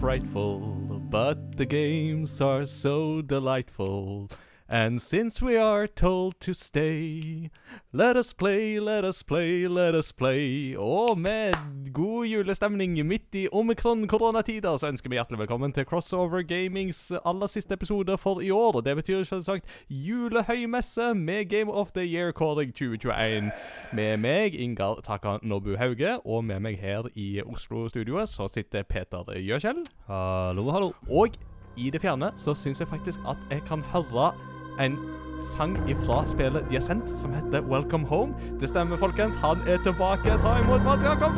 frightful, but the games are so delightful. And since we are told to stay, let us play, let us play, let us play. Og med god julestemning midt i omikron-koronatider så ønsker vi hjertelig velkommen til Crossover Gamings aller siste episode for i år. Og Det betyr selvsagt julehøymesse med Game of the Year Calling 2021. Med meg, Ingar Taka Nobu Hauge, og med meg her i Oslo-studioet så sitter Peter Gjøkjell. Hallo, hallo. Og i det fjerne så syns jeg faktisk at jeg kan høre en sang ifra spillet de har sendt, som heter Welcome Home. Det stemmer, folkens. Han er tilbake. Ta imot Mats Jakob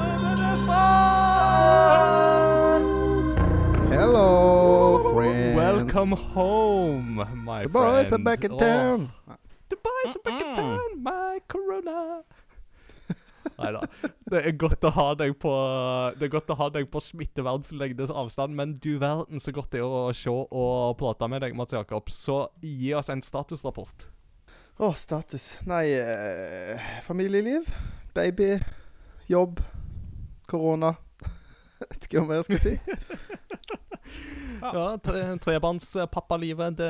Hello, friends. Welcome home, my The boys friend. are back in town. town. the boys are back in town, my corona. Nei da. Det er godt å ha deg på Det er godt å ha deg på smittevernlengdes avstand, men du verden så godt det er å se og prate med deg, Mats Jakob. Så gi oss en statusrapport. Å, status. Nei, eh, familieliv, baby, jobb, korona. Vet ikke hva mer jeg skal si. Ja, tre, trebarnspappalivet Det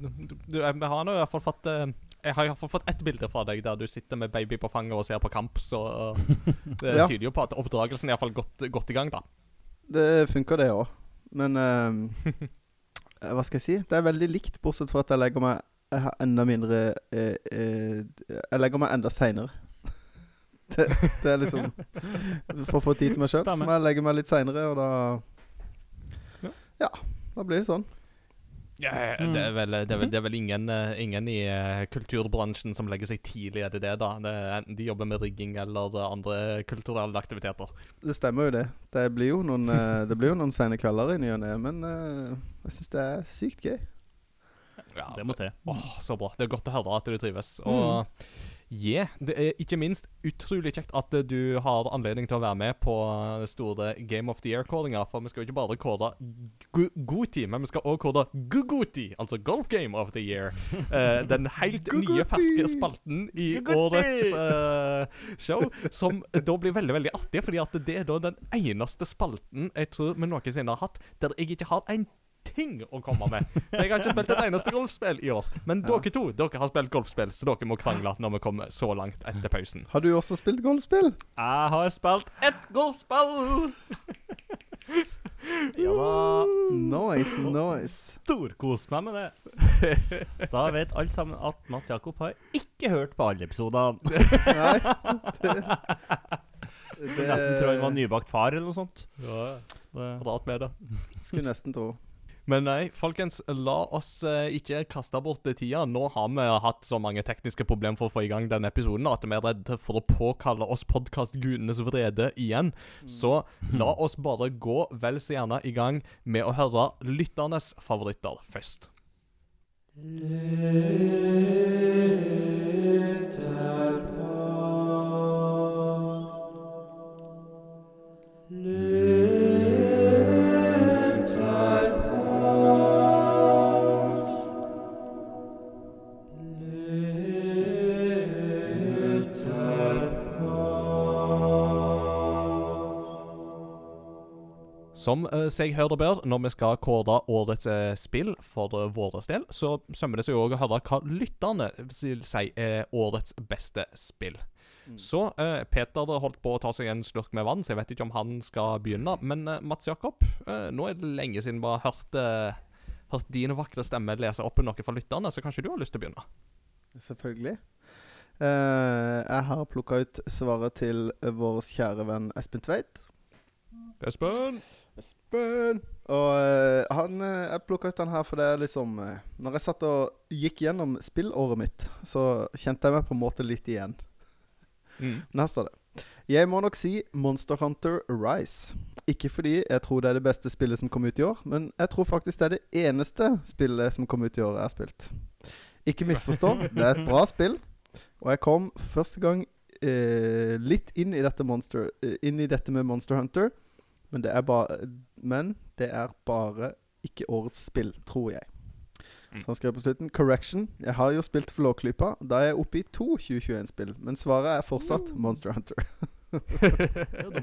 du, du, Jeg har nå i hvert fall fått eh, Jeg har i hvert fall fått ett bilde fra deg der du sitter med baby på fanget og ser på kamp, så eh, det Ja. tyder jo på at oppdragelsen er iallfall godt, godt i gang, da. Det funker, det òg. Men uh, hva skal jeg si? Det er veldig likt, bortsett fra at jeg legger meg jeg har enda mindre eh, eh, Jeg legger meg enda seinere. Det, det er liksom For å få tid til meg sjøl, så må jeg legge meg litt seinere, og da Ja. Ja, da blir det sånn. Ja, det, er vel, det, er vel, det er vel ingen, eh, ingen i eh, kulturbransjen som legger seg tidlig, i det da? Det enten de jobber med rigging eller eh, andre kulturelle aktiviteter. Det stemmer jo det. Det blir jo noen, det blir jo noen sene kvelder i ny og ne, men jeg syns det er sykt gøy. Ja, Det må til. Åh, så bra. Det er godt å høre at du trives. Og yeah, det er ikke minst utrolig kjekt at du har anledning til å være med på det store Game of the Year-callinga. For vi skal jo ikke bare kåre Goti, men vi skal også kåre Gugoti, altså Golf Game of the Year. Uh, den helt nye, ferske spalten i årets uh, show. Som da blir veldig veldig artig, fordi at det er da den eneste spalten jeg tror vi noensinne har hatt der jeg ikke har en ting å komme med. For Jeg har ikke spilt et eneste golfspill i år. Men Ja. dere to dere har spilt golfspill, så dere må krangle når vi kommer så langt etter pausen. Har du også spilt golfspill? Jeg har spilt ett golfspill! ja da. Nice, nice. Storkost meg med det. Da vet alle sammen at Mats Jakob har ikke hørt på alle episodene. Nei. Det, det Nesten tro han var nybakt far eller noe sånt. Ja, Det, med det. Skulle nesten tro. Men nei, folkens, la oss eh, ikke kaste bort tida. Nå har vi hatt så mange tekniske problemer for å få i gang denne episoden at vi er redd for å påkalle oss podkastgudenes vrede igjen. Så la oss bare gå vel så gjerne i gang med å høre lytternes favoritter først. Som eh, seg hør og bør, når vi skal kåre årets eh, spill for uh, vår del, så sømmer det seg òg å høre hva lytterne vil si er årets beste spill. Så eh, Peter holdt på å ta seg en slurk med vann, så jeg vet ikke om han skal begynne. Men eh, Mats Jakob, eh, nå er det lenge siden vi har hørt, eh, hørt din vakre stemme lese opp noe fra lytterne, så kanskje du har lyst til å begynne? Selvfølgelig. Uh, jeg har plukka ut svaret til vår kjære venn Espen Tveit. Espen? Espen! Og eh, han eh, Jeg plukka ut han her, for det er liksom eh, Når jeg satt og gikk gjennom spillåret mitt, så kjente jeg meg på en måte litt igjen. Mm. Men her står det. Jeg må nok si Monster Hunter Rise. Ikke fordi jeg tror det er det beste spillet som kom ut i år, men jeg tror faktisk det er det eneste spillet som kom ut i år jeg har spilt. Ikke misforstå, det er et bra spill, og jeg kom første gang eh, litt inn i dette monster Inn i dette med Monster Hunter, men det er bare Men det er bare ikke årets spill, tror jeg. Mm. Så han skrev på slutten Correction. Jeg har jo spilt Flåklypa. Da er jeg oppe i to 2021-spill, men svaret er fortsatt Monster Hunter. Er.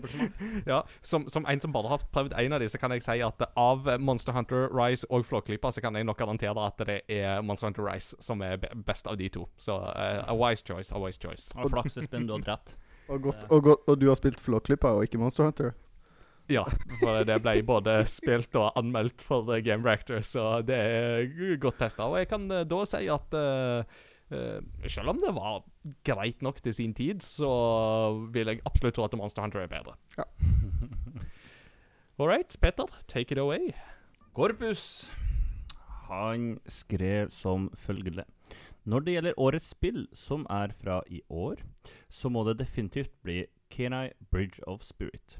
Ja, som, som en som bare har prøvd en av de, så kan jeg si at av Monster Hunter Rise og Flåklypa, så kan jeg nok garantere at det er Monster Hunter Rise som er best av de to. Så uh, a wise choice, a wise choice. Og flaksespinn, du har dratt. Og, godt, og, godt, og du har spilt Flåklypa og ikke Monster Hunter? Ja, for det ble både spilt og anmeldt for Game Reactor, så det er godt testa. Og jeg kan eh, da si at eh, eh, selv om det var greit nok til sin tid, så vil jeg absolutt tro at Monster Hunter er bedre. Ja. All right, Petter, take it away. Korpus. Han skrev som følgende. Når det gjelder årets spill, som er fra i år, så må det definitivt bli Kenai Bridge of Spirit.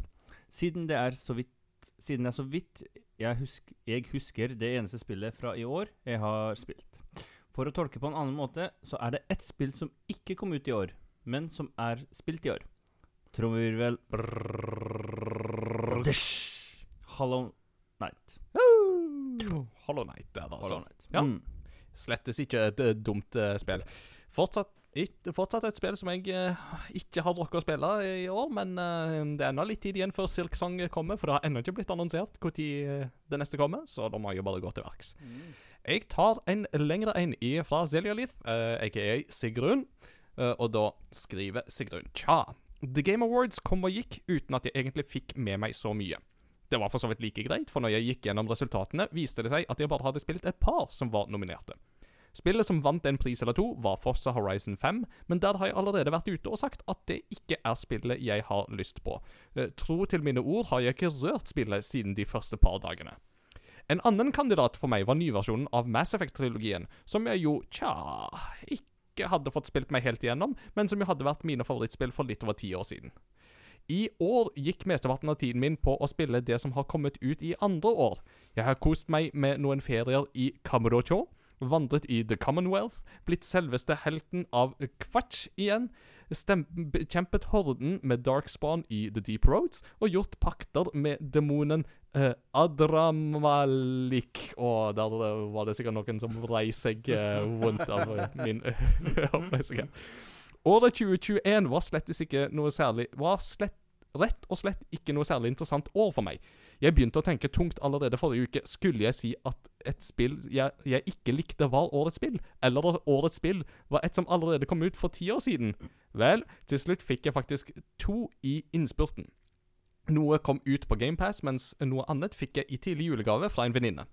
Siden det er så vidt Siden det er så vidt jeg, husk, jeg husker det eneste spillet fra i år jeg har spilt. For å tolke på en annen måte, så er det ett spill som ikke kom ut i år, men som er spilt i år. Trommevirvel Hollow Night. Hollow Knight det altså. Hollow Knight. Ja. Mm. Slettes ikke et eh, dumt eh, spill. Fortsatt, ikke, fortsatt et spill som jeg eh, ikke har rukket å spille i år, men eh, det er ennå litt tid igjen før Silk Song kommer, for det har ennå ikke blitt annonsert når uh, det neste kommer, så da må jeg jo bare gå til verks. Jeg tar en lengre en i fra Zelialith, uh, aka Sigrun, eh, og da skriver Sigrun Tja. The Game Awards kom og gikk uten at jeg egentlig fikk med meg så mye. Det var for så vidt like greit, for når jeg gikk gjennom resultatene, viste det seg at jeg bare hadde spilt et par som var nominerte. Spillet som vant en pris eller to, var Forza Horizon 5, men der har jeg allerede vært ute og sagt at det ikke er spillet jeg har lyst på. Eh, tro til mine ord har jeg ikke rørt spillet siden de første par dagene. En annen kandidat for meg var nyversjonen av Mass Effect-trilogien, som jeg jo, tja, ikke hadde fått spilt meg helt igjennom, men som jo hadde vært mine favorittspill for litt over ti år siden. I år gikk mesteparten av tiden min på å spille det som har kommet ut i andre år. Jeg har kost meg med noen ferier i Kamurocho, vandret i The Commonwealth, blitt selveste helten av Kvatch igjen, kjempet horden med Darkspawn i The Deep Roads, og gjort pakter med demonen eh, Adramalik. Og der var det sikkert noen som vrei seg eh, vondt av min opplesning. Året 2021 var slettes ikke noe særlig Var slett, rett og slett ikke noe særlig interessant år for meg. Jeg begynte å tenke tungt allerede forrige uke. Skulle jeg si at et spill jeg, jeg ikke likte, var årets spill? Eller at årets spill var et som allerede kom ut for ti år siden? Vel, til slutt fikk jeg faktisk to i innspurten. Noe kom ut på GamePass, mens noe annet fikk jeg i tidlig julegave fra en venninne.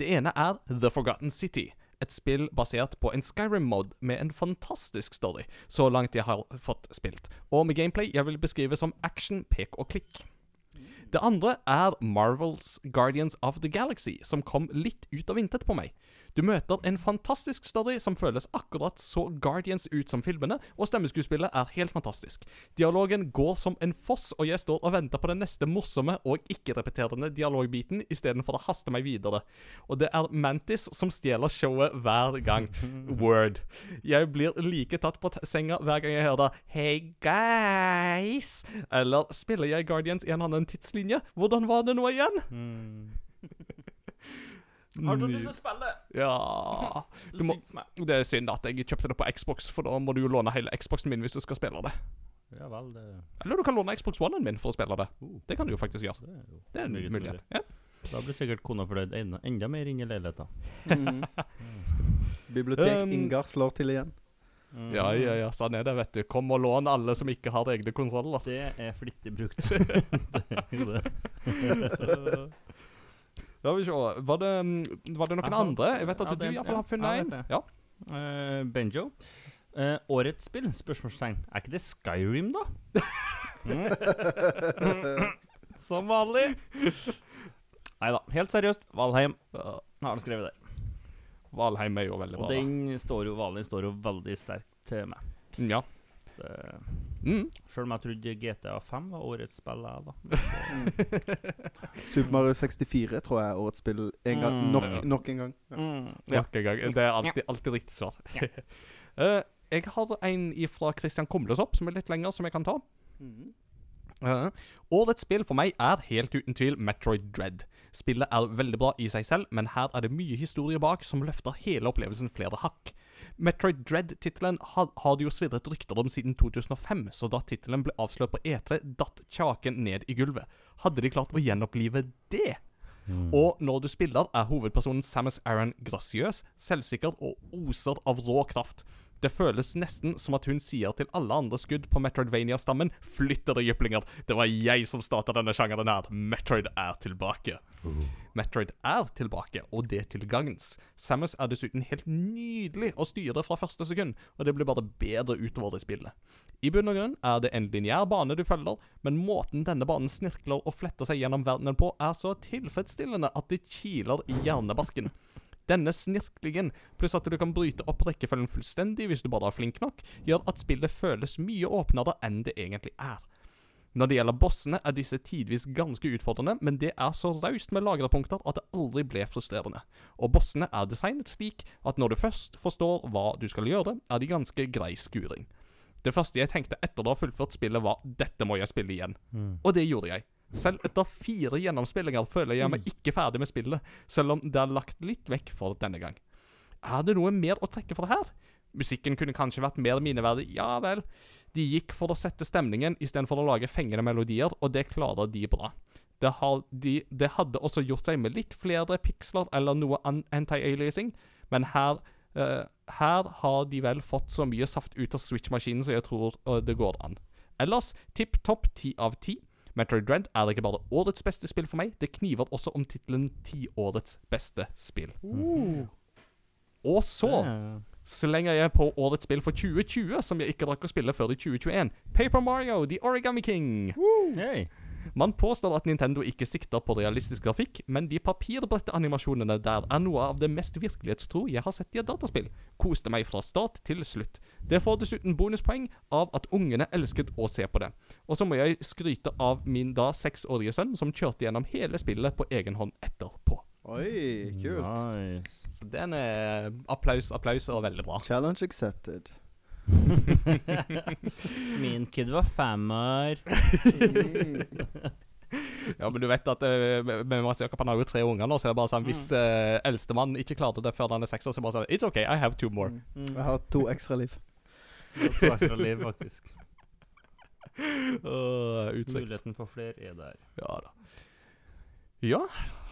Det ene er The Forgotten City. Et spill basert på en Skyrim-mod med en fantastisk story, så langt jeg har fått spilt, og med gameplay jeg vil beskrive som action, pek og klikk. Det andre er Marvels Guardians of the Galaxy, som kom litt ut av intet på meg. Du møter en fantastisk story som føles akkurat så Guardians ut som filmene, og stemmeskuespillet er helt fantastisk. Dialogen går som en foss, og jeg står og venter på den neste morsomme og ikke-repeterende dialogbiten istedenfor å haste meg videre. Og det er Mantis som stjeler showet hver gang. Word. Jeg blir like tatt på senga hver gang jeg hører Hey guys! Eller spiller jeg Guardians i en annen tidslinje? Hvordan var det nå igjen? Har du lyst til å spille? Ja Du må- Det er synd at jeg kjøpte det på Xbox, for da må du jo låne hele Xboxen min hvis du skal spille det. Ja vel, det, Eller du kan låne Xbox One-en min for å spille det. Oh. Det kan du jo faktisk gjøre. det er jo Det er en mulighet. Ja. Da blir sikkert kona fornøyd enda, enda mer inn i leiligheten. Mm. Bibliotek Um, Ingar slår til igjen. Mm. ja, ja, ja, sånn er det, vet du. Kom og lån alle som ikke har egne konsoller. Det er flittig brukt. det er jo det. Da vil vi se. Var det, mm, var det noen Aha. andre? Jeg vet at Ja, du det- iallfall ja, har funnet en. Ja. Uh, Benjo. Uh, årets spill? Spørsmålstegn. Er ikke det Skyrim, da? Mm. Som vanlig. Nei da. Helt seriøst, Valheim Nå har han skrevet der. Valheim er jo veldig bra. Og den står jo, Valheim står jo veldig sterkt til meg. Ja. Det, Mm. Selv om jeg trodde GTA 5 var årets spill, jeg, da. Super Mario 64 tror jeg er årets spill en gang. Mm. Nok, nok en gang. Mm. Ja. Nok en gang. Det er alltid, alltid riktig svar. uh, jeg har en fra Christian Kumlesopp som er litt lengre, som jeg kan ta. Uh, årets spill for meg er helt uten tvil Metroid Dread. Spillet er veldig bra i seg selv, men her er det mye historie bak som løfter hele opplevelsen flere hakk. Metroid Dread-tittelen har, det jo svirret rykter om siden 2005, så da tittelen ble avslørt på E3, datt kjaken ned i gulvet. Hadde de klart å gjenopplive det? Mm. Og når du spiller, er hovedpersonen Samus Aran grasiøs, selvsikker og oser av rå kraft. Det føles nesten som at hun sier til alle andre skudd på Metroidvania-stammen 'Flytt dere, jyplinger! Det var jeg som starta denne sjangeren her. Metroid er tilbake'. Metroid er tilbake, og det til gagns. Samus er dessuten helt nydelig å styre fra første sekund, og det blir bare bedre utover i spillet. I bunn og grunn er det en lineær bane du følger, men måten denne banen snirkler og fletter seg gjennom verdenen på, er så tilfredsstillende at det kiler i hjernebarken. Denne snirklingen, pluss at du kan bryte opp rekkefølgen fullstendig hvis du bare er flink nok, gjør at spillet føles mye åpnere enn det egentlig er. Når det gjelder bossene, er disse tidvis ganske utfordrende, men det er så raust med lagrepunkter at det aldri ble frustrerende. Og bossene er designet slik at når du først forstår hva du skal gjøre, er de ganske grei skuring. Det første jeg tenkte etter å ha fullført spillet, var 'dette må jeg spille igjen'. Mm. Og det gjorde jeg. Selv etter fire gjennomspillinger føler jeg meg ikke ferdig med spillet, selv om det er lagt litt vekk for denne gang. Er det noe mer å trekke for her? Musikken kunne kanskje vært mer minneverdig, ja vel. De gikk for å sette stemningen istedenfor å lage fengende melodier, og det klarer de bra. Det, har de, det hadde også gjort seg med litt flere piksler eller noe anti-aliasing, men her uh, her har de vel fått så mye saft ut av Switch-maskinen så jeg tror uh, det går an. Ellers tipp topp ti av ti. Metroid Dread er ikke bare årets beste spill for meg, det kniver også om tittelen tiårets beste spill. Og så slenger jeg på årets spill for 2020, som jeg ikke rakk å spille før i 2021. Paper Mario The Origami King. Hey. Man påstår at Nintendo ikke sikter på realistisk grafikk, men de papirbrettanimasjonene der er noe av det mest virkelighetstro jeg har sett i et dataspill. Koste meg fra start til slutt. Det får dessuten bonuspoeng av at ungene elsket å se på det. Og så må jeg skryte av min da seksårige sønn, som kjørte gjennom hele spillet på egen hånd etterpå. Oi, kult. Nice. Så den er applaus, applaus og veldig bra. Challenge accepted. Min kid var femmer. Ja, men du vet at uh, Mats Jakob har jo tre unger nå, så det er bare sånn hvis uh, eldstemann ikke klarte det før han er seks år, så bare sånn It's okay, I have two more. Mm. Jeg har to ekstra liv. To ekstra liv, faktisk. Uh, utsikt. Muligheten for flere er der. Ja da. Ja,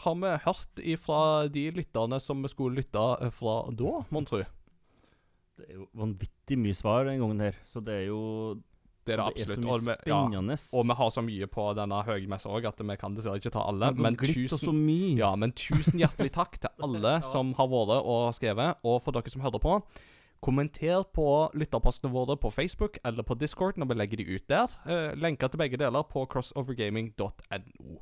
har vi hørt ifra de lytterne som vi skulle lytte eh, fra da, mon tru? Det er jo vanvittig mye svar den gangen her, så det er jo Det er det så absolutt. Det Og vi, ja, spennende. og vi har så mye på denne høymessa òg at vi kan dessverre ikke ta alle. Men så tusen, mye. ja, men tusen hjertelig takk til alle som har vært og skrevet, og for dere som hører på. Kommenter på lytterpostene våre på Facebook eller på Discord når vi legger de ut der. Eh, lenker til begge deler på crossovergaming.no.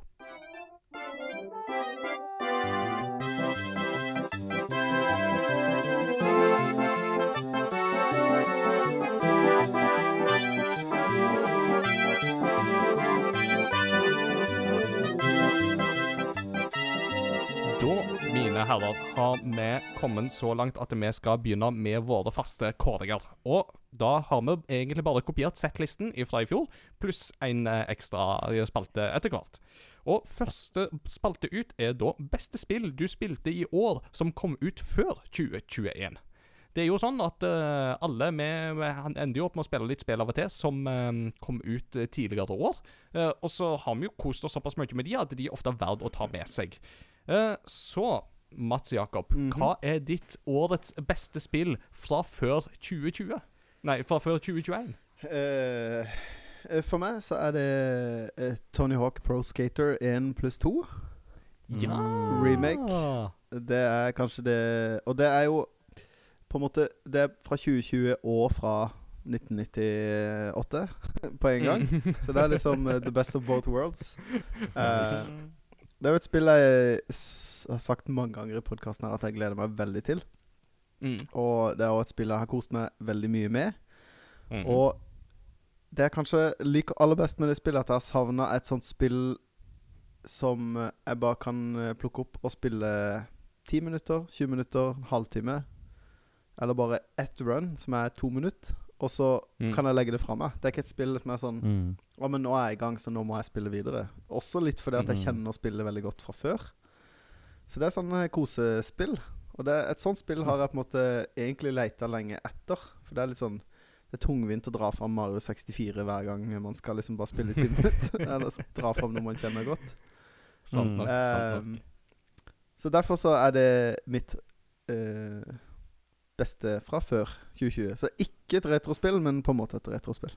herrer, har vi kommet så langt at vi skal begynne med våre faste kåringer. Og da har vi egentlig bare kopiert settlisten fra i fjor, pluss en eh, ekstra spalte etter hvert. Og første spalte ut er da beste spill du spilte i år som kom ut før 2021. Det er jo sånn at uh, alle vi ender jo opp med å spille litt spill av og til som uh, kom ut eh, tidligere år. Uh, og så har vi jo kost oss såpass mye med de at de er ofte verdt å ta med seg. Eh, så, Mats Jakob, Mhm. hva er ditt årets beste spill fra før 2020? Nei, fra før 2021. Eh, eh, for meg så er det eh, Tony Hawk Pro Skater 1 pluss 2. Ja! Remake. Det er kanskje det Og det er jo på en måte Det er fra 2020 og fra 1998 på en gang. Så det er liksom uh, the best of both worlds. Uh. Det er jo et spill jeg har sagt mange ganger i podkasten at jeg gleder meg veldig til. Mm. Og det er også et spill jeg har kost meg veldig mye med. Mm. Og det jeg kanskje liker aller best med det spillet at jeg har savna et sånt spill som jeg bare kan eh, plukke opp og spille 10 minutter, 20 minutter, en halvtime. Eller bare ett run, som er to minutter. Og så Mm. kan jeg legge det fra meg. Det er ikke et spill som er sånn Mm. Å, men nå er jeg i gang, så nå må jeg spille videre. Også litt fordi at jeg Mhm. kjenner spillet veldig godt fra før. Så det er sånn eh, kosespill. Og det, et sånt spill har jeg på en måte egentlig leita lenge etter. For det er litt sånn Det er tungvint å dra fram Mario 64 hver gang man skal liksom bare spille ti minutter. Eller dra fram noe man kjenner godt. Sant nok. nok. sant nok. Så derfor så er det mitt eh, beste fra før 2020. Så ikke et retrospill, men på en måte et retrospill.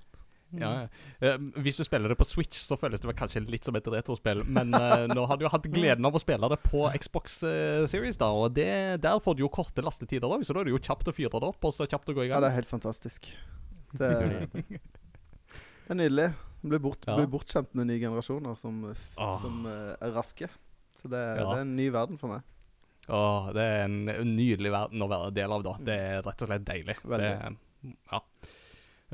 Ja, ja. Eh, hvis du spiller det på Switch, så føles det kanskje litt som et retrospill. Men eh, nå har du jo hatt gleden av å spille det på Xbox eh, Series, da. Og det, der får du jo korte lastetider òg, så da er det jo kjapt å fyre det opp, og så kjapt å gå i gang. Ja, det er helt fantastisk. Det, det er nydelig. Det blir, bort, Ja. blir bortskjemt med nye generasjoner som, som er raske. Så det, det er en ny verden for meg. Åh, det er en nydelig verden å være del av, da. Det er rett og slett deilig. Veldig. Det, ja.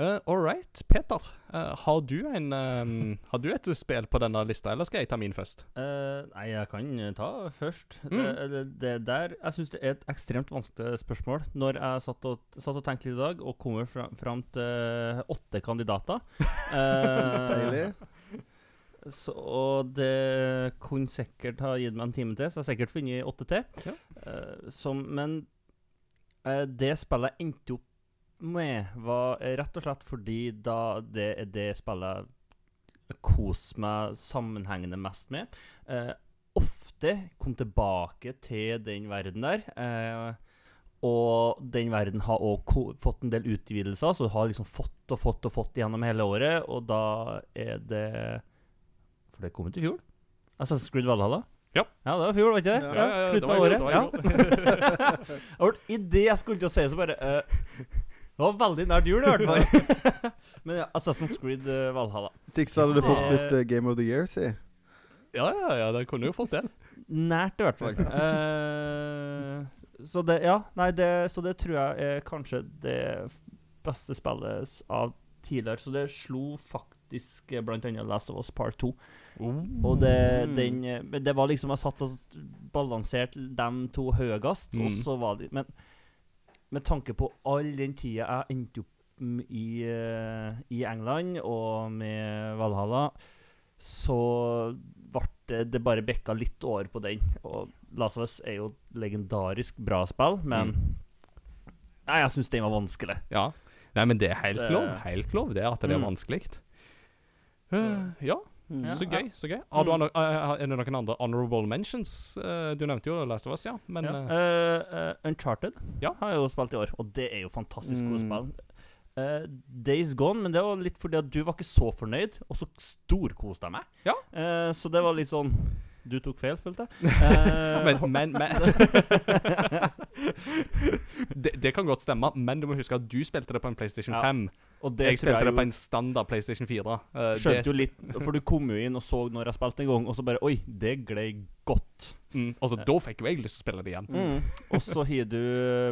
Uh, All right, Peter. uh, har, du en, um, har du et spill på denne lista, eller skal jeg ta min først? Uh, nei, jeg kan ta først. Mm. Det, det, der Jeg syns det er et ekstremt vanskelig spørsmål. Når jeg satt og, satt og tenkte litt i dag, og kommer fram, fram til åtte kandidater eh, Deilig. Så, og det kunne sikkert ha gitt meg en time til, så jeg har sikkert funnet åtte til. Ja. Uh, som, men uh, det spillet jeg endte opp med, var rett og slett fordi da det er det spillet jeg koser meg sammenhengende mest med. Uh, ofte kom tilbake til den verden der. Og den verden har òg fått en del utvidelser, så du har liksom fått og fått og fått gjennom hele året, og da er det For det kom ut i fjor? Assassin's Creed Valhalla? Ja. Ja, det var i fjor, var ikke det? Ja. Ja, Ja, ja, Slutten det av året. Ja. Idet jeg skulle til å si, så bare uh, Det var veldig nært jul, i hvert fall. Men ja, Assassin's Creed uh, Valhalla. Hvis ikke så hadde du fort Det- blitt uh, Game of the Year, si. Ja, ja, ja, det kunne jo fått det. Nært, i hvert fall. uh, så det Ja, nei, det, så det tror jeg er kanskje det beste spillet av tidligere. Så det slo faktisk eh, blant annet Last of Us Part 2. Og det, Mm. den, eh, det var liksom Jeg satt og balanserte dem to høyest, og Mm. så var det Men med tanke på all den tida jeg endte opp i, eh, i England og med Valhalla, så ble det Det bare bikka litt over på den. Og Last of Us er jo et legendarisk bra spill, men Nei, jeg syns den var vanskelig. Ja. Nei, men det er helt lov. Helt lov, det at det er Mm. vanskelig. Eh, ja, Mm. Så gøy. så gøy Har du Mm. eh, Er det noen andre honorable mentions? Eh, du nevnte jo Last of Us, ja. Men ja. Uh, Eh, eh, Uncharted Ja. har jeg jo spilt i år, og det er jo fantastisk gode Mm. spill. Uh, Days Gone, men det var litt fordi at du var ikke så fornøyd, og så storkoste jeg meg. Ja. Eh, så det var litt sånn Du tok feil, følte jeg. Eh, men, men, men det, det kan godt stemme, men du må huske at du spilte det på en PlayStation Ja, 5. og det jeg spilte jeg det jo på en standard PlayStation 4. Eh, Skjønte det, jo litt, for du kom jo inn og så når jeg spilte en gang, og så bare Oi, det glei godt. mm, altså, Da fikk jo jeg lyst til å spille det igjen. Mm. Og så har du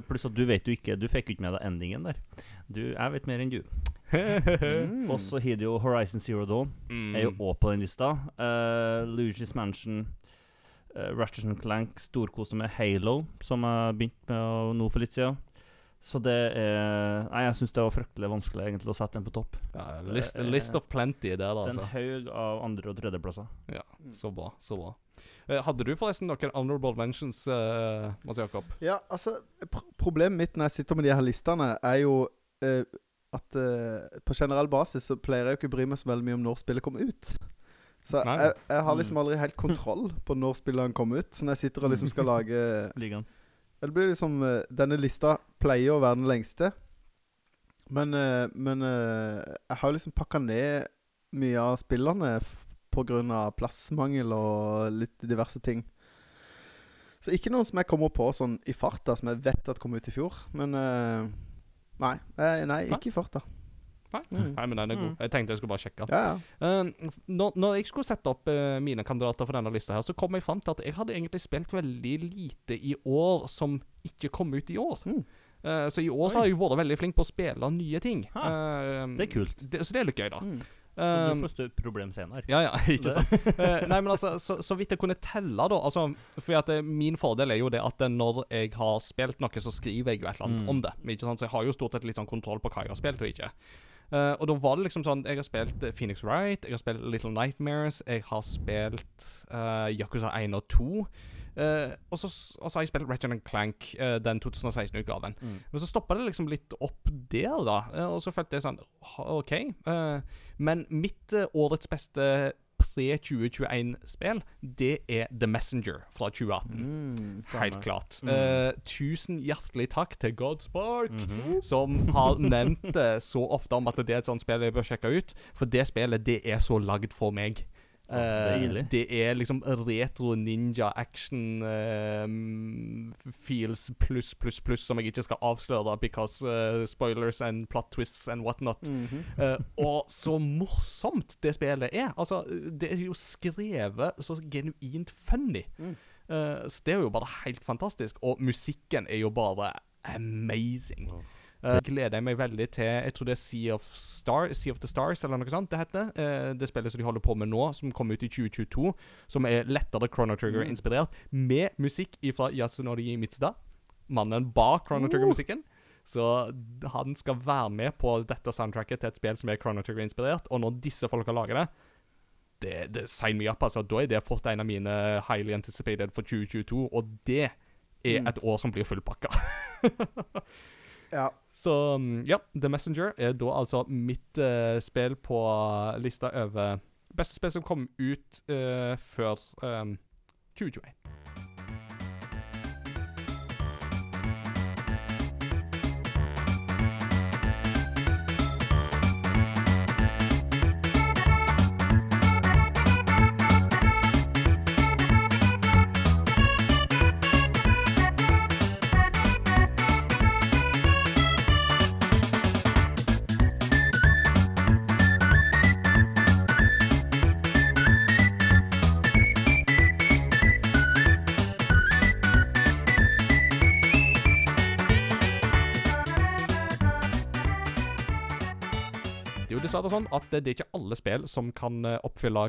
Pluss at du vet jo ikke Du fikk jo ikke med deg endingen der. Du, jeg vet mer enn du. Mm. Og så har du jo Horizon Zero Dawn. Mm. er jo òg på den lista. Uh, Luigi's Mansion, uh, Ratchet Clank storkoste med Halo, som jeg begynte med å- nå for litt siden. Så det er Nei, jeg syns det var fryktelig vanskelig egentlig å sette den på topp. ja, list, er- list of plenty der, da. Det Altså. en haug av andre- og tredjeplasser. Ja, så bra. Så bra. Eh, hadde du forresten noen honorable mentions, uh, Mads Jakob? Ja, altså pr Problemet mitt når jeg sitter med de her listene, er jo eh, at uh, på generell basis så pleier jeg jo ikke å bry meg så veldig mye om når spillet kommer ut. Så jeg, jeg har liksom Mm. aldri helt kontroll på når spillene kommer ut. Så når jeg sitter og liksom skal lage Det blir liksom eh, Denne lista pleier å være den lengste. Men, eh, men jeg har liksom pakka ned mye av spillene pga. plassmangel og litt diverse ting. Så ikke noen som jeg kommer på sånn i farta, som jeg vet at kom ut i fjor. Men nei, nei, ikke i farta. Nei. Mm. Nei, men den er god. Mm. Jeg tenkte jeg skulle bare sjekke. Ja, ja. Uh, når, når jeg skulle sette opp uh, mine kandidater for denne lista, her Så kom jeg fram til at jeg hadde egentlig spilt veldig lite i år som ikke kom ut i år. Mm. Uh, så i år så har jeg vært veldig flink på å spille nye ting. Ha, Eh, det er kult. Det, så det er litt gøy, da. Mm. Så du får større problem senere. ja, ja, ikke sant. Eh, nei, men altså, så, så vidt jeg kunne telle, da altså, For at eh, min fordel er jo det at eh, når jeg har spilt noe, så skriver jeg jo et eller annet Mm. om det. Men Ikke sant? Så jeg har jo stort sett litt sånn kontroll på hva jeg har spilt og ikke. Uh, og da var det liksom sånn Jeg har spilt Phoenix Wright, jeg har spilt Little Nightmares, jeg har spilt uh, Yakuza 1 og 2. Eh, og, så, og så har jeg spilt Ratchet Clank, uh, den 2016-utgaven. Mm. Men så stoppa det liksom litt opp der, da. Uh, og så følte jeg sånn OK. Men mitt årets beste pre-2021-spill, det er The Messenger fra 2018. Mm. Helt klart. Mm. Uh, tusen hjertelig takk til Godspark, Mhm. som har nevnt det så ofte om at det er et sånt spill jeg bør sjekke ut. For det spillet, det er så lagd for meg. Ja, det er liksom retro ninja action uh, feels pluss, pluss, pluss, som jeg ikke skal avsløre, because uh, spoilers and plot twists and whatnot. Mhm. Eh, og så morsomt det spillet er. Altså, det er jo skrevet så genuint funny. Mm. Så det er jo bare helt fantastisk. Og musikken er jo bare amazing. Wow. Uh, gleder jeg meg veldig til Jeg tror det er Sea of, Star, sea of the Stars, eller noe sånt det heter. Uh, det spillet som de holder på med nå, som kom ut i 2022. Som er lettere Chrono Trigger-inspirert, med musikk fra Yasunori Mitsuda. Mannen bak Chrono Trigger-musikken. Så han skal være med på dette soundtracket til et spill som er Chrono Trigger-inspirert. Og når disse folka lager det det, det Sign me up, altså. Da er det fort en av mine highly anticipated for 2022, og det er Mm. et år som blir fullpakka. Ja. Så mm, ja, The Messenger er da altså mitt uh, spill på lista over beste spill som kom ut uh, før um, 2021. Det er jo sånn at det, det er ikke alle spill som kan eh, oppfylle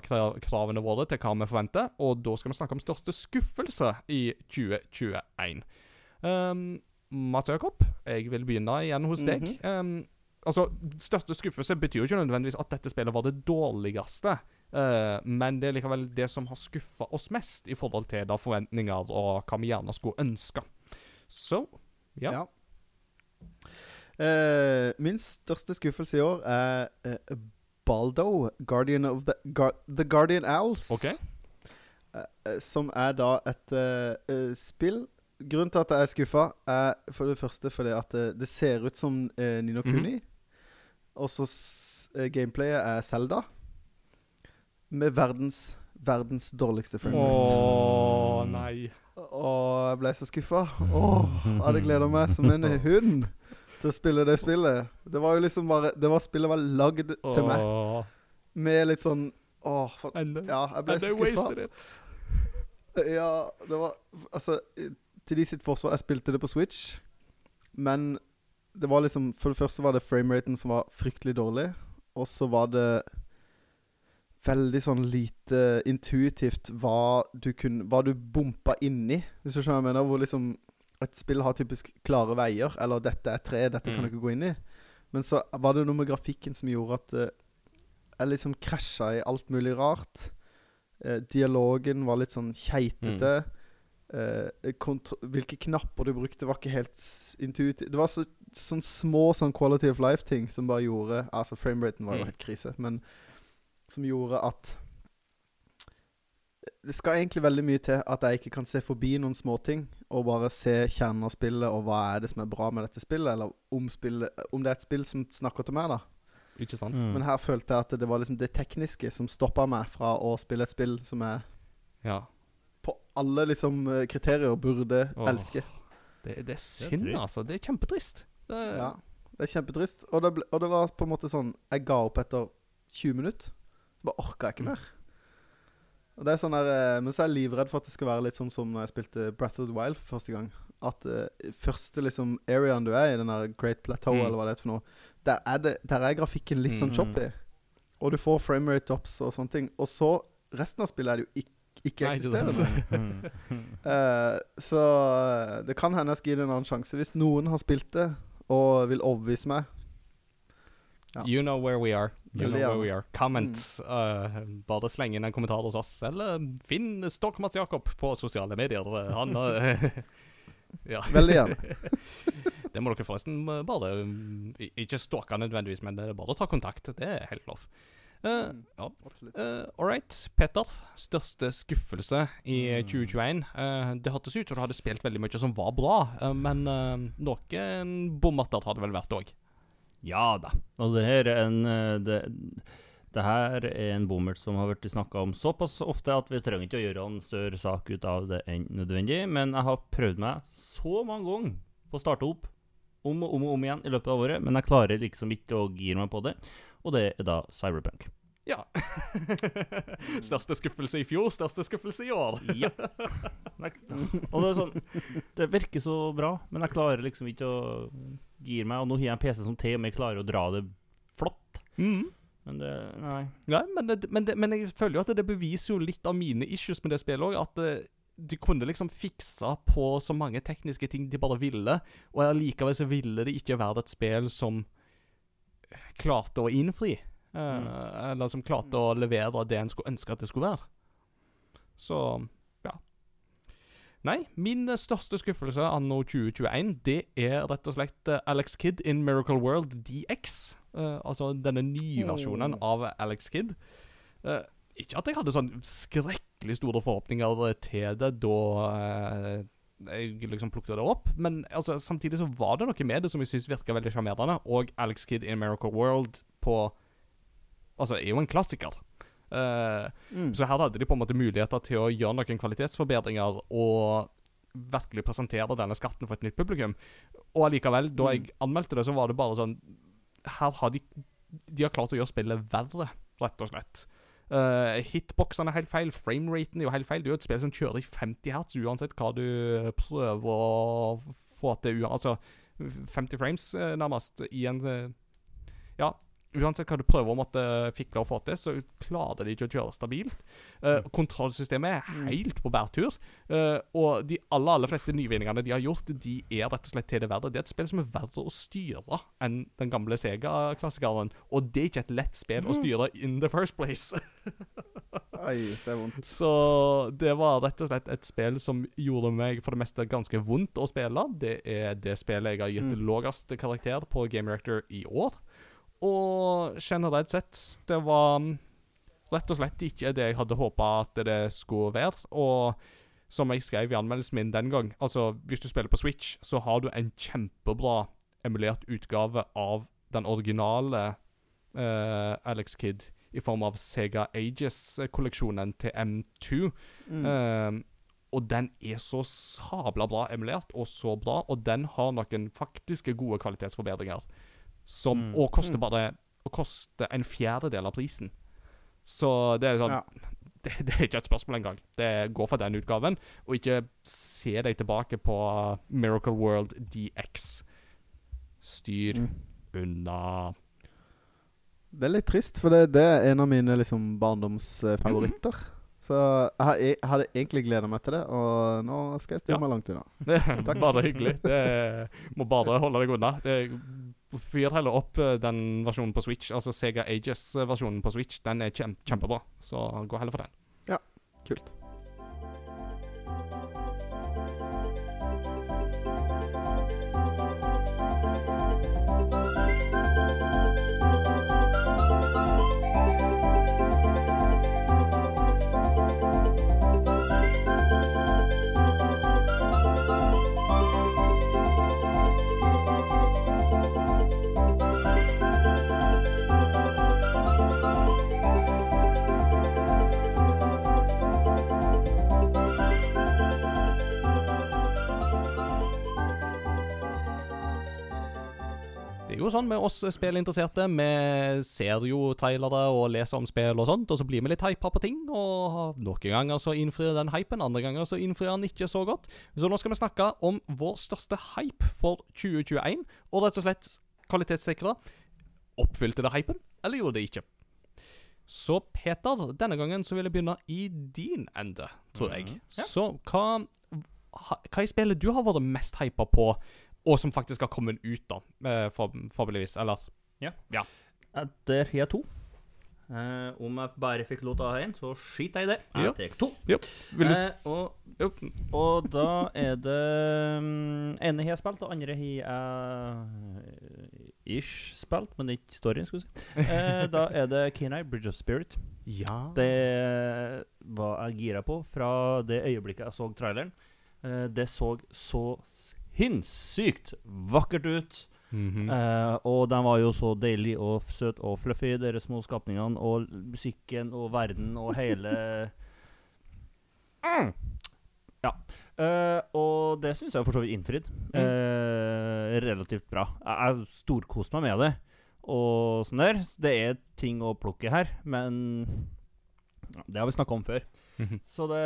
kravene våre til hva vi forventer, og da skal vi snakke om største skuffelse i 2021. Um, Mats Jakob, jeg vil begynne igjen hos deg. Mhm. um, altså, Største skuffelse betyr jo ikke nødvendigvis at dette spillet var det dårligste, uh, men det er likevel det som har skuffa oss mest i forhold til da forventninger og hva vi gjerne skulle ønske. Så ja. Ja. Eh, min største skuffelse i år er uh, Baldo, Guardian of the, Gar the Guardian Owls. OK? Eh, eh, som er da et spill Grunnen til at jeg er skuffa, er for det første fordi at eh, det ser ut som uh, Nino Mm -hmm. Og så gameplayet er Zelda. Med verdens, verdens dårligste Å framerate. nei. Og jeg ble så skuffa. Åh, jeg hadde gleda meg som en hund til å spille det spillet. Det var jo liksom bare Det var Spillet var lagd til meg. Med litt sånn Åh, for, ja, jeg ble skuffa. Ja, det var Altså, til de sitt forsvar Jeg spilte det på Switch, men det var liksom For det første var det frameraten som var fryktelig dårlig, og så var det veldig sånn lite intuitivt hva du kunne Hva du bompa inni, hvis du skjønner hva jeg mener. Hvor liksom et spill har typisk klare veier, eller 'dette er tre, dette kan Mm. du ikke gå inn i'. Men så var det noe med grafikken som gjorde at uh, jeg liksom krasja i alt mulig rart. Uh, dialogen var litt sånn keitete. Eh, kontro- hvilke knapper du brukte, var ikke helt intuitivt. Det var så, sånn små sånn quality of life-ting som bare gjorde Altså, frameraten var jo Mm. helt krise, men som gjorde at Det skal egentlig veldig mye til at jeg ikke kan se forbi noen småting og bare se kjernen av spillet og hva er det som er bra med dette spillet, eller om, spillet, om det er et spill som snakker til meg, da. Ikke sant? Mm. Men her følte jeg at det var liksom det tekniske som stoppa meg fra å spille et spill som jeg Ja. på alle liksom eh, kriterier burde Åh. elske. Det, det er synd, trist. altså. Det er kjempetrist. Det, Ja, det er kjempetrist. Og det, ble, og det var på en måte sånn Jeg ga opp etter 20 minutter. Så bare orka jeg ikke mer. Og det er sånn der, eh, Men så er jeg livredd for at det skal være litt sånn som når jeg spilte Breath of the Wild for første gang. At uh, første liksom areaen du er i, den der Great Plateau, Mm. eller hva det er for noe, der er, det, der er grafikken litt sånn Mm. choppy. Og du får framerate drops og sånne ting. Og så Resten av spillet er det jo ikke, ikke Nei, det er eksisterende. sant. Mm. Eh, så det kan hende jeg skal gi det en annen sjanse. Hvis noen har spilt det og vil overbevise meg, Ja. You know where we are. You Veldig know where we are. Comment. Uh, bare sleng inn en kommentar hos oss, eller finn Stokk Mats Jakob på sosiale medier. Uh, Han uh, Ja. Veldig gjerne. Det må dere forresten bare Ikke stalke nødvendigvis, men bare ta kontakt. Det er helt lov. Uh, ja. Uh, All right, Petter. Største skuffelse i Mm. 2021. Uh, det hørtes ut som du hadde spilt veldig mye som var bra, uh, men uh, noen bommerter har det vel vært òg. Ja da. Og det her er en eh, det, det her er en bommert som har vært snakka om såpass ofte at vi trenger ikke å gjøre en større sak ut av det enn nødvendig. Men jeg har prøvd meg så mange ganger på å starte opp om og om og om igjen i løpet av året, men jeg klarer liksom ikke å gire meg på det. Og det er da Cyberpunk. Ja. største skuffelse i fjor, største skuffelse i år. Ja. Og det er sånn Det virker så bra, men jeg klarer liksom ikke å gire meg. Og nå har jeg en PC som til og med klarer å dra det flott. Mm. Men det Nei. nei men, det, men, det, men jeg føler jo at det beviser jo litt av mine issues med det spillet òg. At eh, de kunne liksom fiksa på så mange tekniske ting de bare ville, og allikevel så ville det ikke være et spill som klarte å innfri. eh, Mm. Eller som klarte å levere det en skulle ønske at det skulle være. Så. Nei, min eh, største skuffelse anno 2021, det er rett og slett eh, Alex Kidd in Miracle World DX. Uh, altså denne nye versjonen av Alex Kidd. Uh, ikke at jeg hadde sånn skrekkelig store forhåpninger eh, til det da eh, jeg liksom plukket det opp, men altså, samtidig så var det noe med det som jeg syntes virka veldig sjarmerende. Og Alex Kidd in Miracle World på Altså, er jo en klassiker. Eh, Mm. så her hadde de på en måte muligheter til å gjøre noen kvalitetsforbedringer og virkelig presentere denne skatten for et nytt publikum. Og allikevel, da jeg anmeldte det, så var det bare sånn Her har de De har klart å gjøre spillet verre, rett og slett. Uh, hitboxene er helt feil, frameraten er jo helt feil. Det er jo et spill som kjører i 50 hertz uansett hva du prøver å få til. Altså 50 frames, eh, nærmest, i en eh, Ja, uansett hva du prøver å måtte fikle og få til, så klarer de ikke å kjøre stabilt. Uh, kontrollsystemet er helt på bærtur. Uh, og de aller aller fleste nyvinningene de har gjort, de er rett og slett til det verre. Det er et spill som er verre å styre enn den gamle Sega-klassikeren. Og det er ikke et lett spill å styre in the first place. Oi, det er vondt. Så det var rett og slett et spill som gjorde meg for det meste ganske vondt å spille. Det er det spillet jeg har gitt Mm. lavest karakter på Game Reactor i år. Og generelt sett, det var mm, rett og slett ikke det jeg hadde håpa at det skulle være. Og som jeg skrev i anmeldelsen min den gang, altså hvis du spiller på Switch, så har du en kjempebra emulert utgave av den originale uh, Alex Kidd i form av Sega Ages-kolleksjonen til M2. Mm. Uh, og den er så sabla bra emulert, og så bra, og den har noen faktiske gode kvalitetsforbedringer. Som, Mm. Og koster Mm. bare Og koster en fjerdedel av prisen. Så det er sånn Ja. det, det er ikke et spørsmål engang. Det går for den utgaven, og ikke se deg tilbake på Miracle World DX. Styr Mm. unna Det er litt trist, for det, det er en av mine liksom, barndomsfavoritter. Så jeg, hadde egentlig gleda meg til det, og nå skal jeg styre Ja. meg langt unna. Det er bare hyggelig. Det må bare holde deg unna. Fyr heller opp eh, den versjonen på Switch. Altså Sega Ages-versjonen på Switch. Den er kjem kjempebra, så gå heller for den. Ja, Kult. Jo sånn med oss spillinteresserte. Vi ser jo trailere og leser om spill og sånt, og så blir vi litt hypa på ting. Og noen ganger så innfrir den hypen, andre ganger så innfrir den ikke så godt. Så nå skal vi snakke om vår største hype for 2021, og rett og slett kvalitetssikre. Oppfylte det hypen, eller gjorde det ikke? Så Peter, denne gangen så vil jeg begynne i din ende, tror jeg. Mhm. Ja. Så hva, hva i spillet du har vært mest hypa på, og som faktisk har kommet ut, da, eh, for, forhåpentligvis? Der har jeg to. Eh, om jeg bare fikk lov til å ha én, så skiter jeg i det. Ja. Jeg tar to. Vil du Eh, og, og da er det um, ene har jeg spilt, og andre har jeg ish spilt, men ikke storyen, skulle jeg si. Eh, da er det Kenai Bridge of Spirit. Ja. Det var jeg gira på fra det øyeblikket jeg så traileren. Eh, det så så sinnssykt vakkert ut. Mhm. Eh, og den var jo så deilig og søt og fluffy, dere små skapningene. Og musikken og verden og hele mm. Ja. Eh, og det syns jeg for så vidt innfridd. Eh, relativt bra. Jeg, jeg storkoste meg med det. Og sånn der. Det er ting å plukke her, men ja, det har vi snakka om før. Mhm. Så det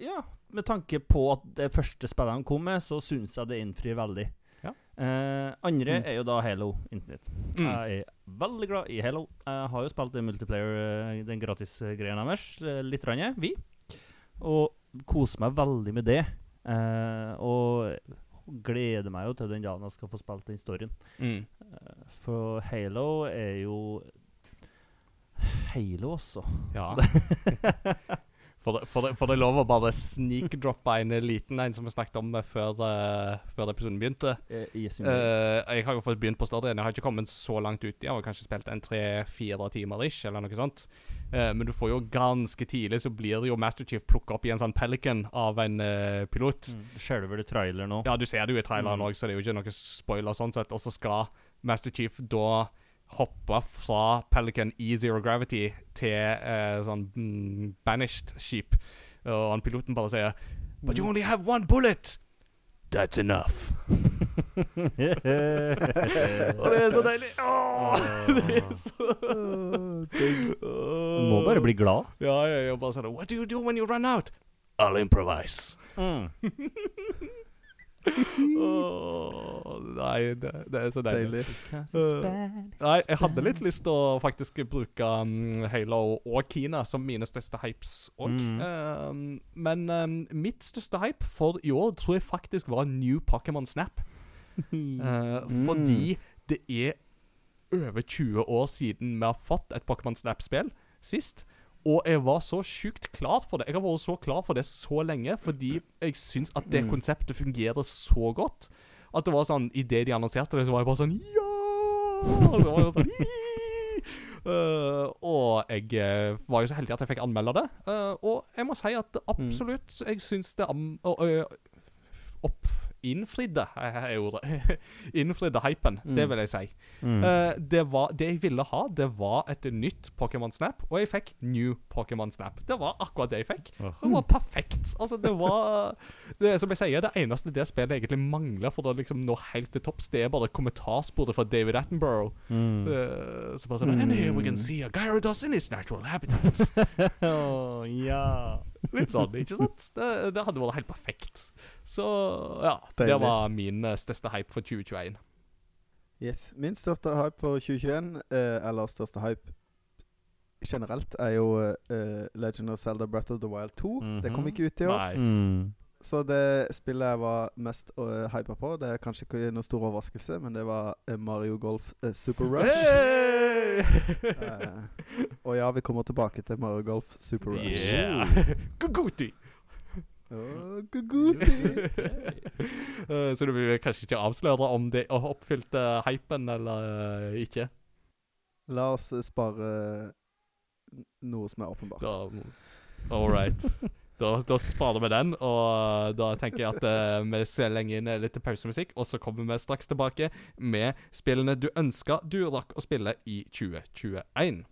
Ja, med tanke på at det første spillet han kom med, så syns jeg det innfrir veldig. Ja. Eh, andre Mm. er jo da Halo Internett. Mm. Jeg er veldig glad i Halo. Jeg har jo spilt den multiplayer, eh, den gratis-greia deres, eh, litt, rann, vi. Og koser meg veldig med det. Eh, og gleder meg jo til den dagen jeg skal få spilt den storyen. Mm. For Halo er jo Halo, så. Ja. For det, for, det, for det lov å bare snikdroppe en liten en som vi snakket om før, uh, før episoden begynte. Eh, yes, you Eh, jeg har jo fått begynt på storyen. Jeg har ikke kommet så langt ut. Jeg har kanskje spilt en tre-fire timer ish, eller noe sånt. Uh, men du får jo ganske tidlig så blir det jo Master Chief plukka opp i en sånn Pelican av en eh, pilot. mm. Ser du trailer nå? Ja, du ser det jo i traileren Mm. så det er jo ikke noe spoiler sånn sett. Og så skal Master Chief da hoppe fra Pelican i Zero Gravity til uh, sånn mm, banished skip. Og han piloten bare sier But you only have one bullet! That's enough. Og det er så deilig. Åh, det er så Du må bare bli glad. Ja, ja, ja, bare sånn What do you do when you run out? I'll improvise. Mm. Åh, nei, det, det er så deilig. Deilig. Nei, jeg hadde litt lyst til å faktisk bruke um, Halo og Kina som mine største hypes òg. Mm. men um, mitt største hype for i år tror jeg faktisk var New Pokémon Snap. Eh, Fordi det er over 20 år siden vi har fått et Pokémon Snap-spill sist. Og jeg var så sjukt klar for det. Jeg har vært så klar for det så lenge fordi jeg syns at det Mm. konseptet fungerer så godt. At det var sånn Idet de annonserte det, så var jeg bare sånn Ja! Og så var jeg sånn! Eh, og jeg eh, var jo så heldig at jeg fikk anmelde det. Uh, og jeg må si at absolutt Jeg syns det am Uh, opp innfridde er ordet. innfridde hypen, det Mm. vil jeg si. Mm. Uh, det, var, det jeg ville ha, det var et nytt Pokémon Snap, og jeg fikk New Pokémon Snap. Det var akkurat det jeg fikk. Det var perfekt. Altså, det var det, Som jeg sier, det eneste det spillet egentlig mangler for å liksom nå helt til topps, det er bare kommentarsporet fra David Attenborough. Mm. Uh, så bare sånn And here we can see a Gyarados in its natural habitat. oh, ja. Litt sånn, ikke sant? Det, det hadde vært helt perfekt. Så ja, det var min eh, største hype for 2021. Yes. Min største hype for 2021, eh, eller største hype generelt, er jo eh, Legend of Zelda Breath of the Wild 2. Det kom Mhm. ikke ut i år. Mm. Så det spillet jeg var mest uh, hypa på, det er kanskje ikke noen stor overraskelse, men det var eh, Mario Golf uh, Super Rush. Hey! Eh, og ja, vi kommer tilbake til Mario Golf Super Rush. yeah! Guguti! Guguti. Eh, så du vil kanskje ikke avsløre om det oppfylte hypen eller uh, ikke? La oss eh, spare noe som er åpenbart. Da, all right. Da, da sparer vi den, og da tenker jeg at uh, vi slenger inn litt pausemusikk, og så kommer vi straks tilbake med spillene du ønska du rakk å spille i 2021.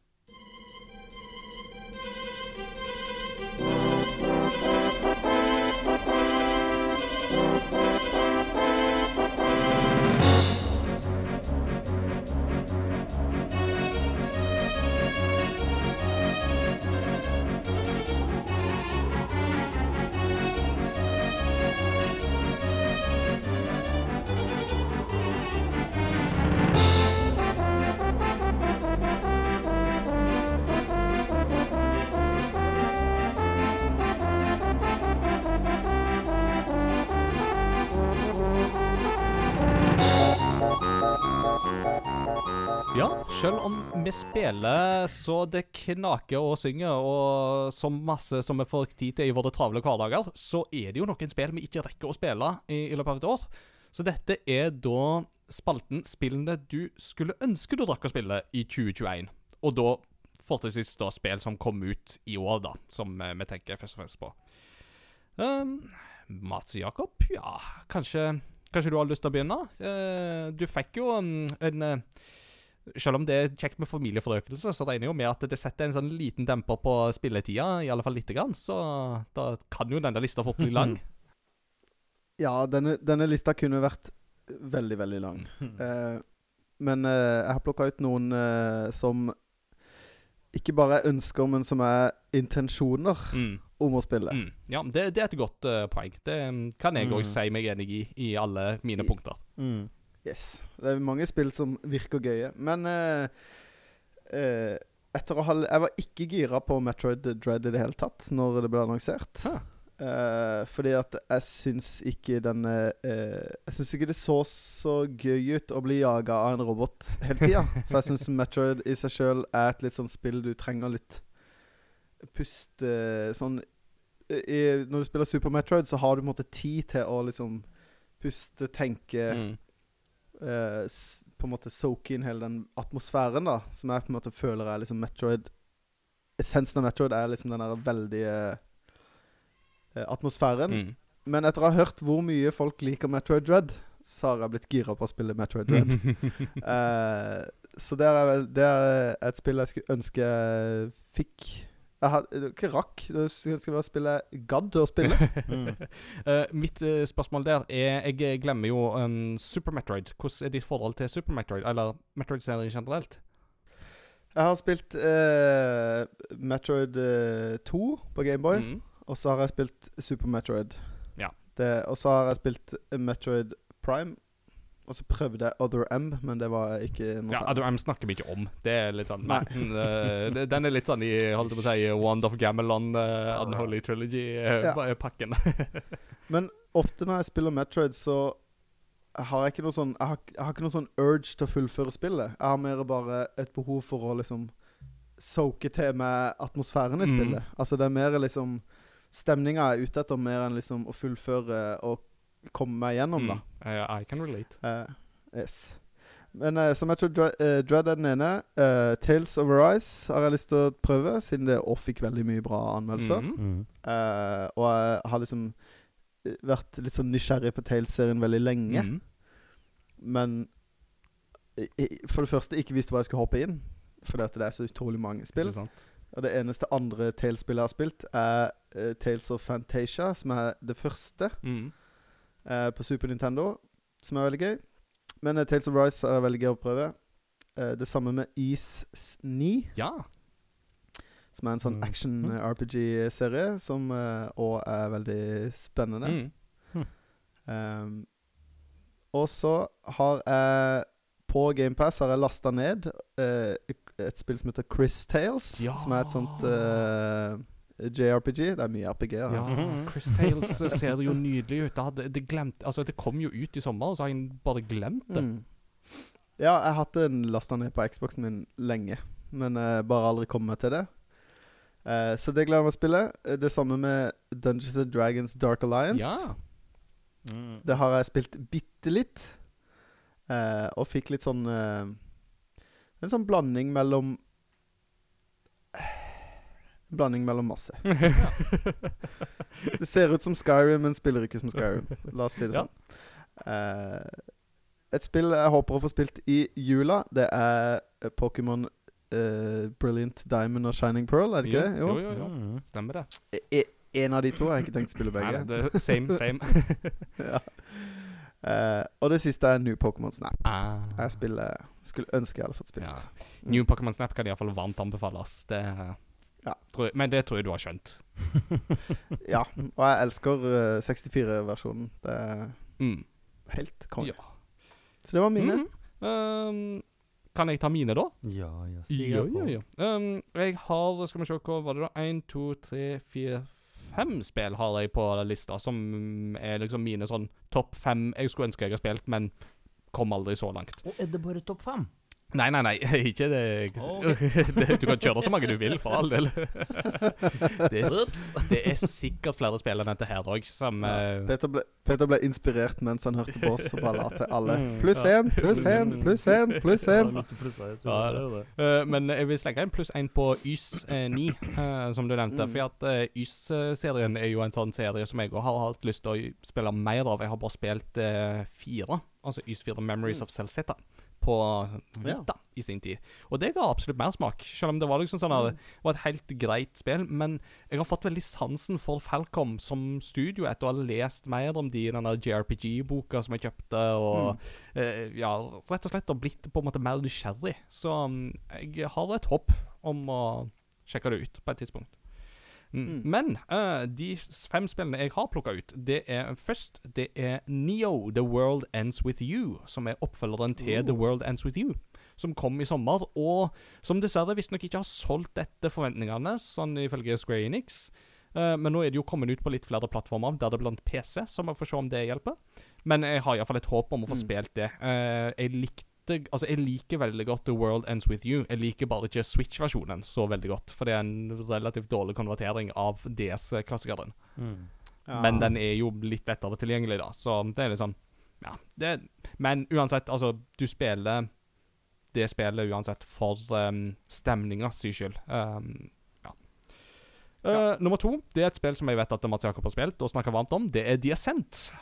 Ja, Selv om vi spiller så det knaker og synger, og så masse som vi får tid til i våre travle hverdager, så er det jo noen spill vi ikke rekker å spille i, i løpet av et år. Så dette er da spalten spillene du skulle ønske du rakk å spille i 2021. Og da fortrinnsvis da spill som kom ut i år, da, som eh, vi tenker først og fremst på. Um, Mats Jakob, ja, kanskje, kanskje du har lyst til å begynne? Eh, du fikk jo en, en eh, selv om det er kjekt med familieforøkelse, så regner jeg jo med at det setter en sånn liten demper på spilletida, i alle fall lite grann. Så da kan jo denne lista fort bli lang. Ja, denne, denne lista kunne vært veldig, veldig lang. Eh, men eh, jeg har plukka ut noen eh, som ikke bare er ønsker, men som er intensjoner Mm. Om å spille. Mm. Ja, det, det er et godt uh, poeng. Det mm, kan jeg òg Mm. si meg enig i, i alle mine punkter. Mm. Yes. Det er mange spill som virker gøye. Men uh, uh, etter å ha Jeg var ikke gira på Metroid Dread i det hele tatt når det ble annonsert. Ah. Eh, fordi at jeg syns ikke den eh, Jeg syns ikke det så så gøy ut å bli jaga av en robot hele tida. For jeg syns Metroid i seg sjøl er et litt sånn spill du trenger litt puste Sånn i, Når du spiller Super Metroid, så har du på en måte tid til å liksom puste, tenke Mm. eh, s- på en måte soake inn hele den atmosfæren, da. Som jeg på en måte føler er liksom Metroid Essensen av Metroid er liksom den der veldige eh, atmosfæren. Mm. Men etter å ha hørt hvor mye folk liker Metroid Dread, så har jeg blitt gira på å spille Metroid Dread. Eh, så det er, det er et spill jeg skulle ønske jeg fikk Jeg hadde ikke rakk. Skulle ønske jeg spille gadd å spille. Mm. uh, mitt uh, spørsmål der er Jeg glemmer jo um, Super Metroid. Hvordan er ditt forhold til Super Metroid, eller Metroid-serien generelt? Jeg har spilt uh, Metroid eh, 2 på Gameboy. Mm. Og så har jeg spilt Super Metroid. Ja. Det, og så har jeg spilt Metroid Prime. Og så prøvde jeg Other M, men det var ikke noe Ja. Other M snakker vi ikke om. Det er litt sånn mm, eh, Den er litt sånn i holdt jeg på å si Wand of Gamelon, uh, Unholy Trilogy-pakken. Men ofte når jeg spiller Metroid, så har jeg ikke noe sånn jeg har, jeg har ikke noe sånn urge til å fullføre spillet. Jeg har mer bare et behov for å liksom soake til med atmosfæren i Mm. spillet. Altså det er mer liksom Stemninga er ute etter mer enn liksom å fullføre og komme meg gjennom, da. Mm. I can relate. Uh, yes. Men uh, jeg tror Dread, eh, er den ene. Tales of Arise har jeg lyst til å prøve, siden det også fikk veldig mye bra anmeldelser. Mm. Eh, og jeg har liksom vært litt sånn nysgjerrig på Tales-serien veldig lenge. Mm. Men for det første ikke visste hva jeg skulle hoppe inn. Fordi at det er så utrolig mange spill. Ikke sant? Og det eneste andre Tales-spillet jeg har spilt, er uh, Tales of Fantasia, som er det første Mm. Eh, på Super Nintendo, som er veldig gøy. Men eh, Tales of Rise er veldig gøy å prøve. Eh, det samme med Ease 9, Ja. som er en sånn Mm. action-RPG-serie, som òg er veldig spennende. Mm. Um, og så har jeg På GamePass har jeg lasta ned eh, et spill som heter Chris Tales. Ja. Som er et sånt eh, JRPG. Det er mye RPG-er her. Ja, Mhm. Chris Tales eh, ser jo nydelig ut. Det, hadde, det, glemt, altså, det kom jo ut i sommer, og så har jeg bare glemt det. Mm. Ja, jeg har hatt den lasta ned på Xboxen min lenge, men uh, bare aldri kommet til det. Uh, så det gleder jeg meg å spille. Det samme med Dungeons and Dragons Dark Alliance. Ja. Mm. Det har jeg spilt bitte litt. uh, og fikk litt sånn En sånn blanding mellom blanding mellom masse. Det ser ut som Skyrim, men spiller ikke som Skyrim. La oss si det Ja. sånn. Eh, et spill jeg håper å få spilt i jula, det er eh, Pokémon uh, Brilliant Diamond og Shining Pearl, er det ikke det? Jo, jo, jo. jo. Stemmer det. E en av de to har jeg ikke tenkt å spille begge. Nei, det er same, same. ja. Uh, og det siste er New Pokémon Snap. ah. Jeg spiller Skulle ønske jeg hadde fått spilt. Ja. Mm. New Pokémon Snap kan iallfall varmt anbefales. Det, Ja. tror jeg, men det tror jeg du har skjønt. Ja, og jeg elsker eh, 64-versjonen. Det er Mm. helt konge. Ja. Så det var mine. Mm. Um, kan jeg ta mine, da? Ja, ja. Ja, ja, ja. Um, jeg har Skal vi se, hva var det da? Én, to, tre, fire Fem spill har jeg på lista, som er liksom mine sånn topp fem jeg skulle ønske jeg hadde spilt, men kom aldri så langt. Og er det bare topp fem? Nei, nei, nei, ikke det. det du kan kjøre så mange du vil, for all del. det, er, det er sikkert flere spill enn dette her òg som Ja. eh, Peter, ble, Peter ble inspirert mens han hørte på oss og bare la til alle. Mm. Pluss én, pluss én, pluss én, pluss én. Ja, Eh, men jeg vil slenge en pluss én på Ys eh, 9, som du nevnte. Mm. For at Ys-serien er jo en sånn serie som jeg òg har hatt lyst til å spille mer av. Jeg har bare spilt fire, altså Ys 4 Memories Mm. of Celzetta, på Vita i sin tid. Og det ga absolutt mersmak, selv om det var liksom sånn at Mm. det var et helt greit spill. Men jeg har fått veldig sansen for Falcom som studio etter å ha lest mer om de i den JRPG-boka som jeg kjøpte, og Mm. eh, ja, rett og slett har blitt på en måte mer nysgjerrig. Så mm, jeg har et håp om å sjekke det ut på et tidspunkt. Mm. Mm. Men uh, de fem spillene jeg har plukka ut, det er først Det er Neo The World Ends With You, som er oppfølgeren til The Oh. World Ends With You. Som kom i sommer, og som dessverre visstnok ikke har solgt etter forventningene, sånn ifølge Square Enix. Eh, men nå er det jo kommet ut på litt flere plattformer, der det blant PC, så vi får se om det hjelper. Men jeg har iallfall et håp om å få Mm. spilt det. Eh, jeg likte Altså, jeg liker veldig godt The World Ends With You. Jeg liker bare ikke Switch-versjonen så veldig godt, for det er en relativt dårlig konvertering av DS-klassikeren. Mm. Ja. Men den er jo litt lettere tilgjengelig, da, så det er sånn Ja. Det, men uansett, altså, du spiller det spillet uansett for um, stemninga si skyld. Um, ja. Uh, Nummer to det er et spill som jeg vet at Mats Jakob har spilt og snakka varmt om. Det er The Ascent.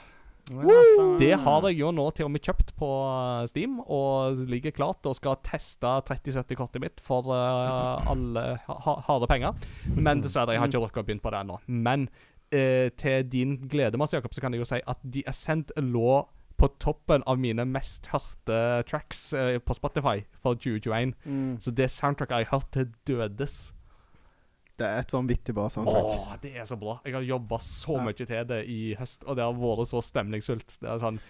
Det har jeg jo nå til og med kjøpt på uh, Steam, og ligger klart og skal teste 3070-kortet mitt for uh, alle ha harde penger. Men dessverre, jeg har ikke rukket å begynne på det ennå. Men uh, til din glede, Mads Jakob, så kan jeg jo si at The Ascent lå på toppen av mine mest hørte tracks uh, på Spotify for 2021. Mm. Så det soundtracket jeg har hørt til dødes. Det er et vanvittig bra soundtrack. Åh, det er så bra. Jeg har jobba så Ja. mye til det i høst, og det har vært så stemningsfullt. Det er sånn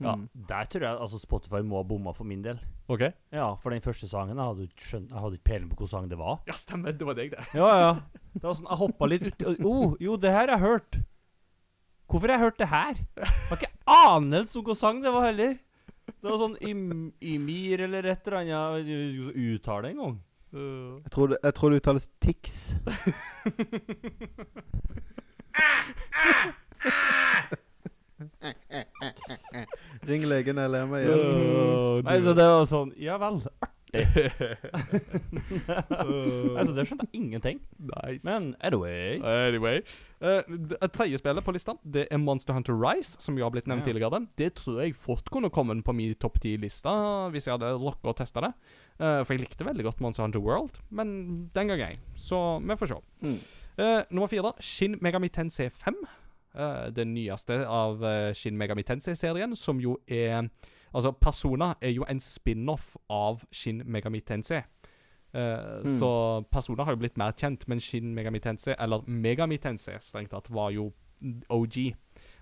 ja. Mm. Der tror jeg altså Spotify må ha bomma for min del. OK? Ja, for den første sangen Jeg hadde ikke skjønt Jeg hadde ikke peiling på hvilken sang det var. Ja, stemmer. Det var deg, det. Ja, ja. Det var sånn, Jeg hoppa litt uti oh, Jo, det her har jeg hørt. Hvorfor har jeg hørt det her? Jeg har ikke anelse om hvilken sang det var heller. Det var sånn im, Imir eller et eller annet Jeg Uttale en gang. Jeg, tror det, jeg tror det uttales Tix. Ring legen, jeg ler meg. Nei, så det var sånn Ja vel. altså, det skjønte jeg ingenting. nice. Men anyway Anyway. Uh, det tredje spillet på lista Det er Monster Hunter Rise, som jo har blitt nevnt Ja. tidligere. Det tror jeg fort kunne kommet på min topp ti-lista hvis jeg hadde rocka og testa det. Uh, for jeg likte veldig godt Monster Hunter World, men den gang ei. Så vi får se. Mm. Uh, nummer fire, Shin Megami Tensei 5. Uh, det nyeste av Shin Megami Tensei-serien, som jo er Altså, Persona er jo en spin-off av Shin Megami Tensei. Uh, Mm. Så Persona har jo blitt mer kjent, men Shin Megami Tensei, eller Megami Tensei strengt tatt, var jo OG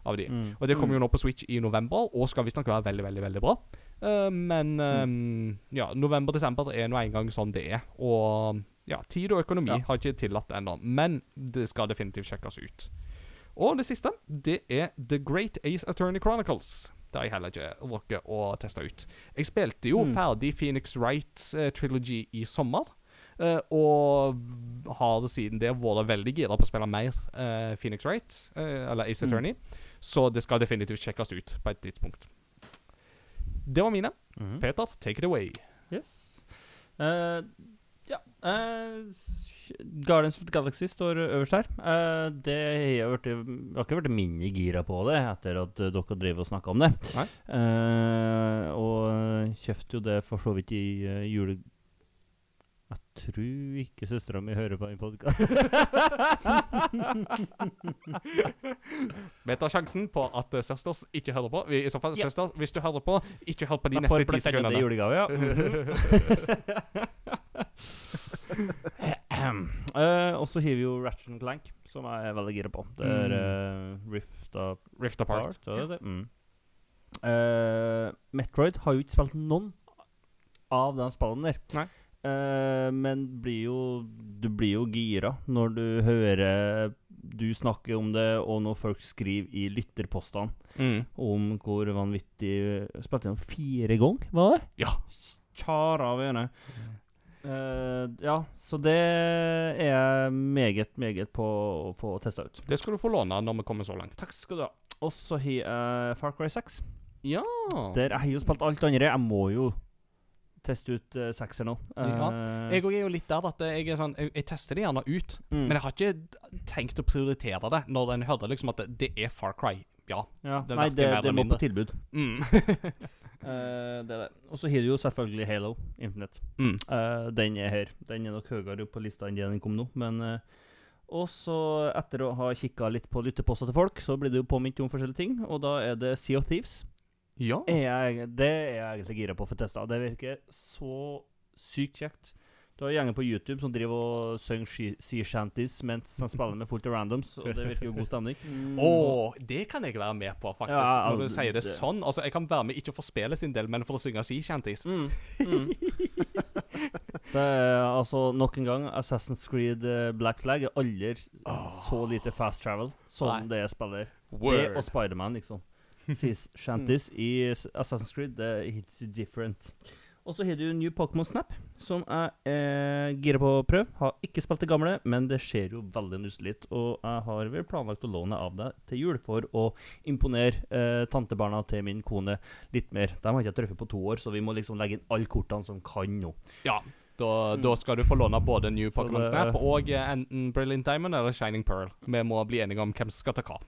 av de. mm. Og det kommer jo nå på Switch i november, og skal visstnok være veldig, veldig veldig bra. Uh, men um, ja, november-desember er nå engang sånn det er. Og ja, tid og økonomi Ja. har ikke tillatt det ennå, men det skal definitivt sjekkes ut. Og det siste, det er The Great Ace Attorney Chronicles. Det har jeg heller ikke rukket å teste ut. Jeg spilte jo Mm. ferdig Phoenix Wright uh, Trilogy i sommer. Uh, og har siden det vært veldig gira på å spille mer uh, Phoenix Wright, eller Ace Mm. Attorney. Så det skal definitivt sjekkes ut på et tidspunkt. Det var mine. Mhm. Peter, take it away. Yes. Uh, ja uh, Guardians of the Galaxy står øverst her. Uh, det har vært, jeg har ikke vært mindre gira på det etter at dere drev og snakka om det. Eh, og kjøpte jo det for så vidt i uh, jule... Tror ikke søstera mi hører på den podkasten. Vi tar sjansen på at uh, søsters ikke hører på. Vi, I så fall, Ja. søsters, hvis du hører på, ikke hør på de neste ti det sekundene. julegave, ja. Mhm. Eh, og så har vi jo Ratchet Clank, som jeg er veldig gira på. Det er uh, Rift Up Rift Apart. Apart. ja, det. Mm. uh, Metroid har jo ikke spilt noen av den spillene der. Nei. Eh, men blir jo, du blir jo gira når du hører du snakker om det, og når folk skriver i lytterpostene Mm. om hvor vanvittig Spilte gjennom fire ganger, var det? Ja. tjara av øynene. Uh, ja, så det er jeg meget, meget på å få testa ut. Det skal du få låne når vi kommer så langt. Takk skal du ha. Og så har jeg Far Cry 6. Ja. Der jeg har jo spilt alt andre. Jeg må jo teste ut uh, sekser nå. Ja, Eh, Jeg òg er jo litt der at jeg er sånn Jeg, jeg tester det gjerne ut, mm, men jeg har ikke tenkt å prioritere det når en hører liksom at det, det er Far Cry. Ja. ja, det Nei, det, det må på tilbud. Mm. uh, det er det. Og så har du jo selvfølgelig Halo Infinite. mm. Eh, den er her. Den er nok høyere på lista enn den kom nå, men eh, Og så, etter å ha kikka litt på lytteposter til folk, så blir det jo påminnet om forskjellige ting, og da er det Sea of Thieves. Ja. Jeg, det er jeg egentlig gira på å få testa. Det virker så sykt kjekt. Du har gjenger på YouTube som driver og synger sea shanties mens de spiller med fullt av randoms, og det virker jo god stemning. Å, det kan jeg være med på, faktisk. Ja, når du det- sier det, det- sånn. Altså, Jeg kan være med ikke for spillet sin del, men for å synge sea shanties. Mm. Mm. det er altså nok en gang Assassin's Creed eh, Black Flag er aldri oh. så lite fast travel som Nei. det jeg spiller. Det Word. og Spiderman, liksom. Sea shanties i Assassin's Creed, det hits you different. Og så har du New Pokémon Snap, som jeg er gira på å prøve. Har ikke spilt det gamle, men det ser jo veldig nusselig. Og jeg har vel planlagt å låne av deg til jul for å imponere eh, tantebarna til min kone litt mer. De har ikke truffet på to år, så vi må liksom legge inn alle kortene som kan nå. Ja. Da, da skal du få låne både New Pokémon det- Snap og eh, enten Brilliant Diamond eller Shining Pearl. Vi må bli enige om hvem som skal ta hva.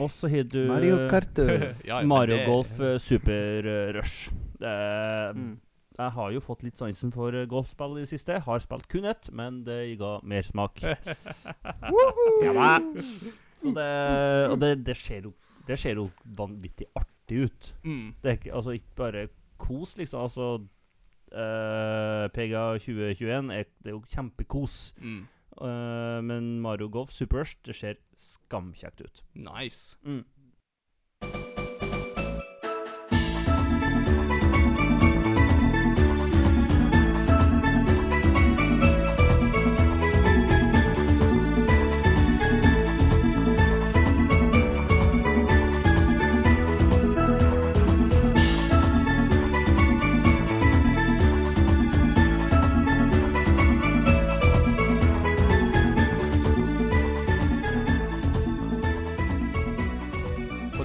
Og så har du Mario Kart. Ja, ja, Mario det- Golf eh, Super eh, Rush. Eh, Mm. Jeg har jo fått litt sansen for eh, golfspill i det siste. Har spilt kun ett, men det ga mersmak. ja. Så det Og det, det, ser jo, det ser jo vanvittig artig ut. Mm. Det er ikke, altså ikke bare kos, liksom. Altså eh, PGA 2021 er, det er jo kjempekos. Mm. Uh, men Mario Golf Super Rush, det ser skamkjekt ut. Nice. Mm.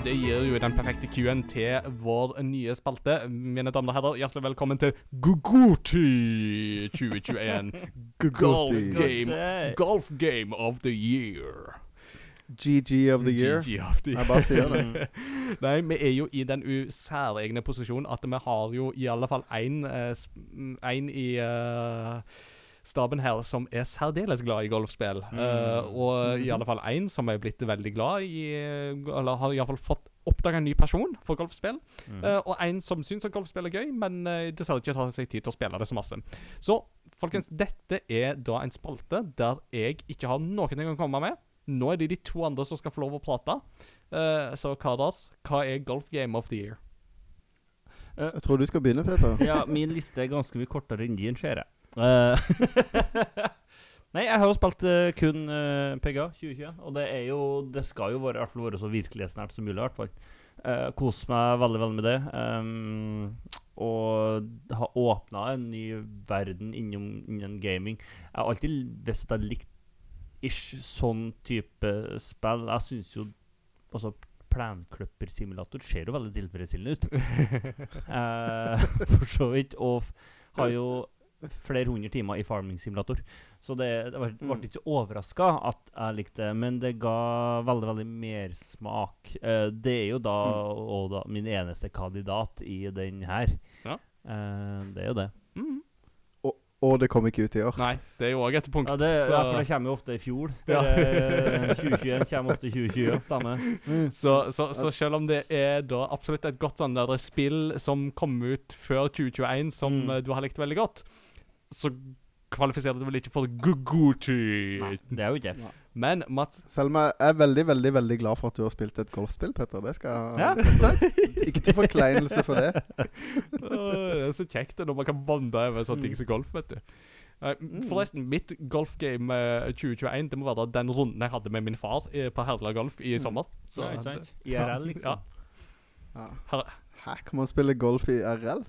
Det gir jo den perfekte Q-en til vår nye spalte. Mine damer og herrer, hjertelig velkommen til Guguti 2021. Golf game, golf game of the year. GG of the year. GG of the Jeg bare sier det. Nei, vi er jo i den u- særegne posisjonen at vi har jo i alle fall én En i eh, staben her som er særdeles glad i golfspill. Mm. Uh, og i alle fall én som er blitt veldig glad i Eller har iallfall fått oppdaga en ny person for golfspill. Mm. Uh, og en som syns at golfspill er gøy, men uh, dessverre ikke tar seg tid til å spille det så masse. Så folkens, dette er da en spalte der jeg ikke har noen ting å komme med. Nå er det de to andre som skal få lov å prate. Uh, så Kadas, hva er golf game of the year? Jeg tror du skal begynne, Peter. Ja, min liste er ganske mye kortere enn din, ser jeg. Eh, Nei, jeg har jo spilt uh, kun uh, PGA 2021, og det er jo Det skal jo være, i hvert fall være så virkelighetsnært som mulig, i hvert fall. Uh, Kos meg veldig, veldig med det. Um, og har åpna en ny verden innom, innen gaming. Jeg har alltid visst at jeg likte ish sånn type spill. Jeg syns jo Altså, plenklippersimulator ser jo veldig tilfredsstillende ut. uh, for så vidt. Og har jo flere hundre timer i farming simulator. Så det, det var, ble ikke så overraska at jeg likte det, men det ga veldig veldig mersmak. Uh, det er jo da, og da min eneste kandidat i den her. Ja. Uh, det er jo det. Mm. Og det kom ikke ut i år. Nei, det er jo òg et punkt. Ja, det, så, ja, for det kommer jo ofte i fjor. Det, Ja. er- 2021 kommer ofte i 2020, stemmer. så, så, så selv om det er da absolutt et godt sånn der spill som kom ut før 2021, som Mm. eh, du har likt veldig godt, så kvalifiserer du vel ikke for Guguti. Nei, det er jo ikke. Men Mats Selv om jeg er veldig veldig, veldig glad for at du har spilt et golfspill, Petter. Det skal Ja, Ikke til forkleinelse for det. Det er så kjekt det når man kan bonde over sånne ting som golf, vet du. Eh, Mm. Forresten, mitt golfgame eh, 2021 Det må være den runden jeg hadde med min far eh, på Herla Golf i Mm. sommer. Så, Ja, ikke sant? IRL, liksom. Ja. Her- Hæ, kan man spille golf i RL?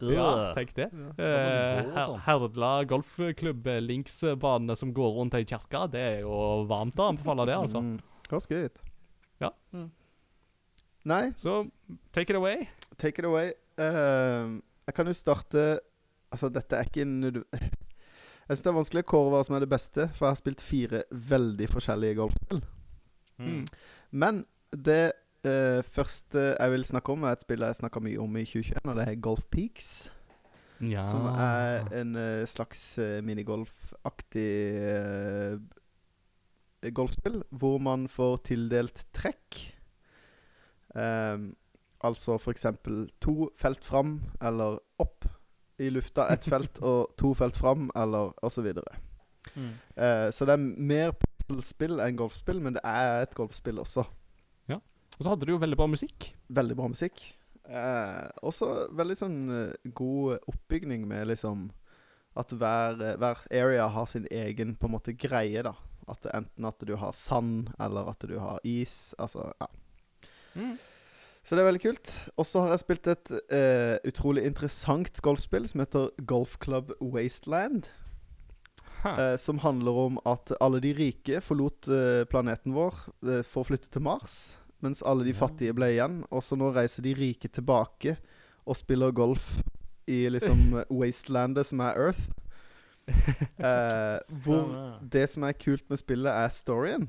Ja, tenk det. Ja. Eh. Herdla golfklubb, linksbanene som går rundt ei kirke, det er jo varmt å anbefale det, altså. Mm. Høres. Ja. Mm. Nei, Så take it away. take it away. Uh, jeg kan jo starte Altså, dette er ikke en Jeg syns det er vanskelig å kåre hva som er det beste, for jeg har spilt fire veldig forskjellige golfspill. Mm. Men det eh, første jeg vil snakke om, er et spill jeg snakka mye om i 2021, og det er Golf Peaks. Ja. Som er en uh, slags uh, minigolfaktig uh, golfspill, hvor man får tildelt trekk. Um, altså f.eks. to felt fram eller opp i lufta, ett felt og to felt fram, eller osv. Mm. Uh, så det er mer puslespill enn golfspill, men det er et golfspill også. Og så hadde du jo veldig bra musikk. Veldig bra musikk. Eh, også veldig sånn eh, god oppbygning med liksom At hver, eh, hver area har sin egen på en måte greie, da. At enten at du har sand, eller at du har is. Altså, ja. Så det er veldig kult. Og så har jeg spilt et eh, utrolig interessant golfspill som heter Golf Club Wasteland. Eh, som handler om at alle de rike forlot eh, planeten vår eh, for å flytte til Mars. Mens alle de fattige ble igjen. Og så nå reiser de rike tilbake og spiller golf i liksom wastelandet som er Earth. Eh, hvor det som er kult med spillet, er storyen.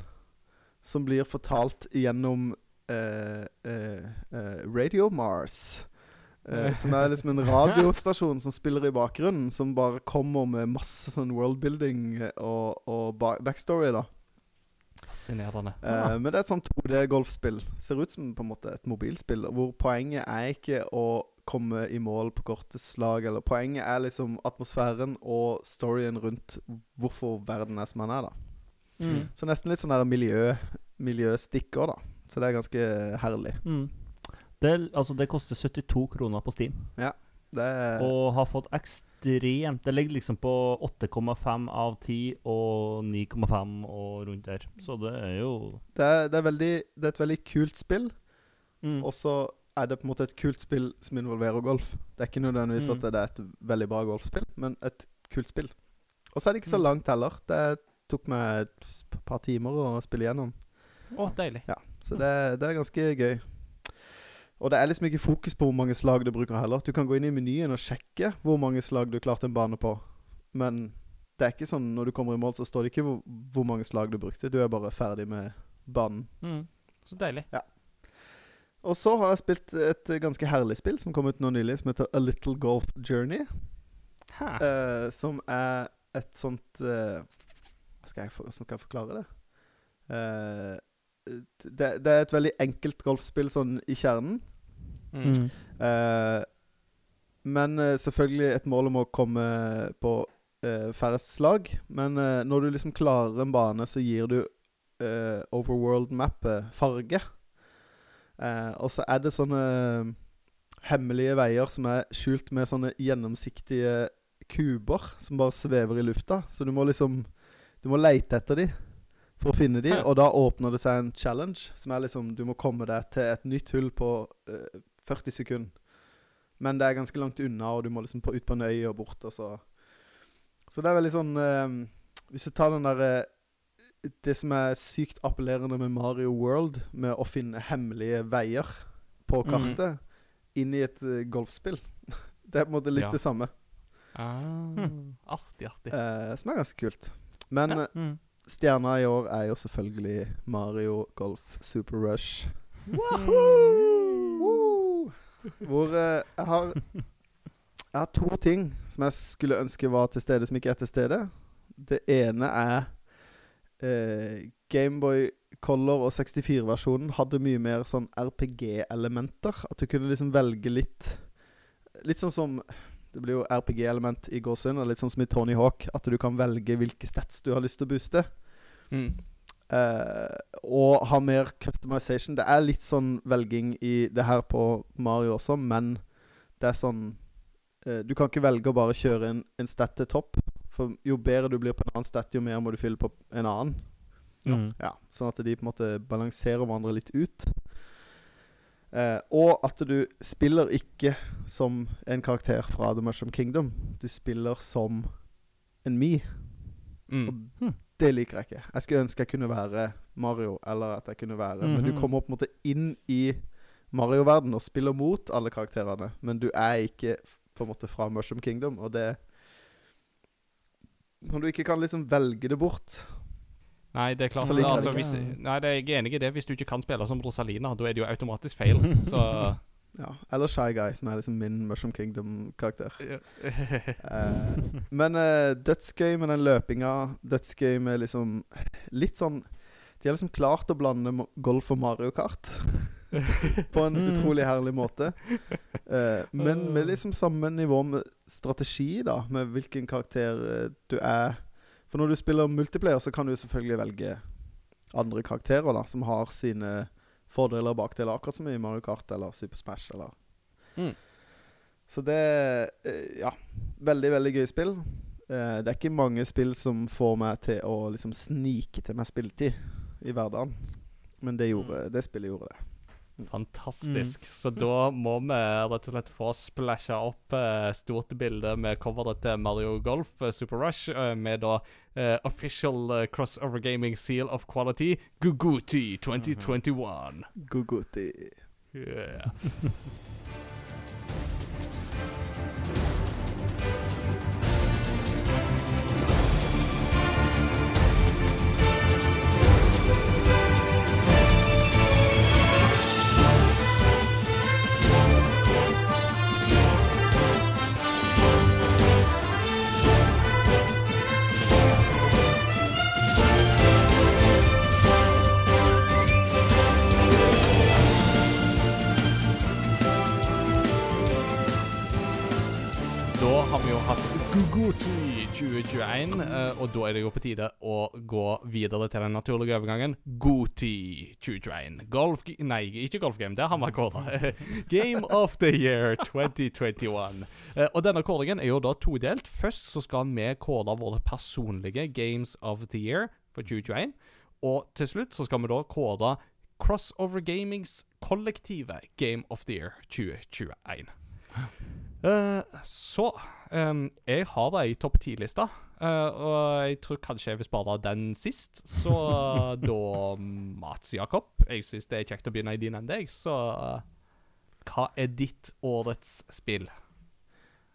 Som blir fortalt gjennom eh, eh, eh, Radio Mars. Eh, som er liksom en radiostasjon som spiller i bakgrunnen. Som bare kommer med masse sånn worldbuilding eh, og, og backstory, da. Fascinerende. Ja. men det er et sånt 2D-golfspill. Ser ut som på en måte et mobilspill. Hvor poenget er ikke å komme i mål på korte slag, eller poenget er liksom atmosfæren og storyen rundt hvorfor verden er som den er, da. Mm. Så nesten litt sånn der miljø miljøstikker, da. Så det er ganske herlig. Mm. Det, altså, det koster 72 kroner på Steam, Det er og har fått ekstremt Det ligger liksom på 8,5 av 10 og 9,5 og rundt der. Så det er jo det er, det er veldig Det er et veldig kult spill, mm. og så er det på en måte et kult spill som involverer golf. Det er ikke nødvendigvis Mm. at det er et veldig bra golfspill, men et kult spill. Og så er det ikke så Mm. langt heller. Det tok meg et par timer å spille gjennom. Å, deilig. Ja, Så det, det er ganske gøy. Og det er liksom ikke fokus på hvor mange slag du bruker heller. Du kan gå inn i menyen og sjekke hvor mange slag du klarte en bane på. Men det er ikke sånn når du kommer i mål, så står det ikke hvor, hvor mange slag du brukte. Du er bare ferdig med banen. Mm. Så deilig. Ja. Og så har jeg spilt et ganske herlig spill som kom ut nå nylig, som heter A Little Golf Journey. Eh, som er et sånt uh, skal jeg, Hvordan skal jeg forklare det? Eh, det? Det er et veldig enkelt golfspill sånn i kjernen. Mm. Eh, men uh, selvfølgelig et mål om å komme på uh, færrest slag. Men uh, når du liksom klarer en bane, så gir du eh, overworld-mappet farge. Eh, og så er det sånne hemmelige veier som er skjult med sånne gjennomsiktige kuber som bare svever i lufta. Så du må liksom Du må leite etter de for å finne de, og da åpner det seg en challenge, som er liksom Du må komme deg til et nytt hull på eh, 40 sekunder. Men det er ganske langt unna, og du må liksom på, ut på en øy og bort, og så Så det er veldig sånn eh, Hvis du tar den derre Det som er sykt appellerende med Mario World, med å finne hemmelige veier på Mhm. kartet, inn i et eh, golfspill Det er på en måte litt Ja. det samme. Ah, artig, artig. eh, som er ganske kult. Men Ja. eh, Mm. Stjerna i år er jo selvfølgelig Mario Golf Super Rush. Hvor eh, jeg har Jeg har to ting som jeg skulle ønske var til stede, som ikke er til stede. Det ene er eh, Gameboy Color og 64-versjonen hadde mye mer sånn RPG-elementer. At du kunne liksom velge litt Litt sånn som Det blir jo RPG-element i gåsehud, litt sånn som i Tony Hawk. At du kan velge hvilke stats du har lyst til å booste. Mm. Uh, og ha mer customization. Det er litt sånn velging i det her på Mario også, men det er sånn uh, Du kan ikke velge å bare kjøre en, en stat til topp. For jo bedre du blir på en annen stat, jo mer må du fylle på en annen. Mm. Ja, Sånn at de på en måte balanserer hverandre litt ut. Eh, og at du spiller ikke som en karakter fra The Mushroom Kingdom. Du spiller som en Me. Mm. Og Hm. det liker jeg ikke. Jeg skulle ønske jeg kunne være Mario, eller at jeg kunne være Men du Mhm. kommer på en måte inn i Mario-verden og spiller mot alle karakterene, men du er ikke på en måte fra Mushroom Kingdom, og det Når du ikke kan liksom velge det bort Nei, det er klart Like altså, hvis. Nei, det er jeg enig i det. Hvis du ikke kan spille som Rosalina, da er det jo automatisk feil. Så Ja. Eller Shy Guy, som er liksom min Mushroom Kingdom-karakter. Eh, men eh, dødsgøy med den løpinga. Dødsgøy med liksom Litt sånn De har liksom klart å blande golf og Mario Kart på en Mm. utrolig herlig måte. Eh, men med liksom samme nivå med strategi, da, med hvilken karakter eh, du er. For når du spiller multiplayer, så kan du selvfølgelig velge andre karakterer da som har sine fordeler og bakdeler, akkurat som i Mario Kart eller Super Smash. Eller. Mm. Så det eh, Ja. Veldig, veldig gøy spill. Eh, det er ikke mange spill som får meg til å liksom snike til meg spilletid i hverdagen. Men det, gjorde, det spillet gjorde det. Fantastisk. Så da må vi rett og slett få splæsja opp eh, stort bilde med coveret til Mario Golf eh, Super Rush eh, med da eh, official eh, crossover gaming seal of quality Guguti 2021. Guguti. Yeah. 2021, eh, og da er det jo på tide å gå videre til den naturlige overgangen. Goti 2021. Golf... Nei, ikke golfgame. Det har vi kåra. Game of the Year 2021. Eh, og denne kåringen er jo da todelt. Først så skal vi kåre våre personlige Games of the Year for 2021. Og til slutt så skal vi da kåre Crossover Gamings kollektive Game of the Year 2021. Eh, så em, Jeg har ei topp ti-lista, uh, og jeg tror kanskje jeg vil spare den sist. Så da Mats Jakob Jeg syns det er kjekt å begynne i din ende, jeg. Så uh, hva er ditt årets spill?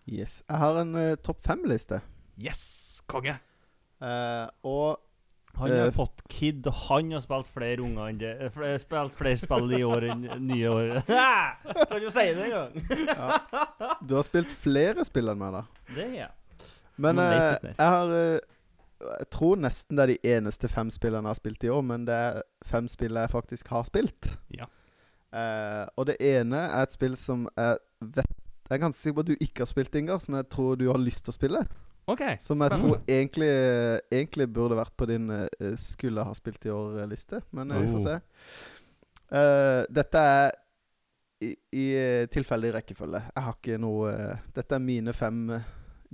Yes. Jeg har en uh, topp fem-liste. Yes, konge! Eh, og Han har Eh. fått kid, og han har spilt flere unger enn det. eh, Spilt flere spill i år enn nye år. Kan du si det engang? du har spilt flere spill enn meg, da. Det er jeg. Men eh, jeg har eh, Jeg tror nesten det er de eneste fem spillene jeg har spilt i år, men det er fem spill jeg faktisk har spilt. Ja. Eh, og det ene er et spill som jeg vet Jeg er ganske sikker på at du ikke har spilt, Ingar, som jeg tror du har lyst til å spille. OK. Som jeg spennende. tror egentlig, egentlig burde vært på din uh, skulle ha spilt i år-liste, men uh, vi får Oh. se. Uh, dette er i, i eh, tilfeldig rekkefølge. Jeg har ikke noe eh, Dette er mine fem eh,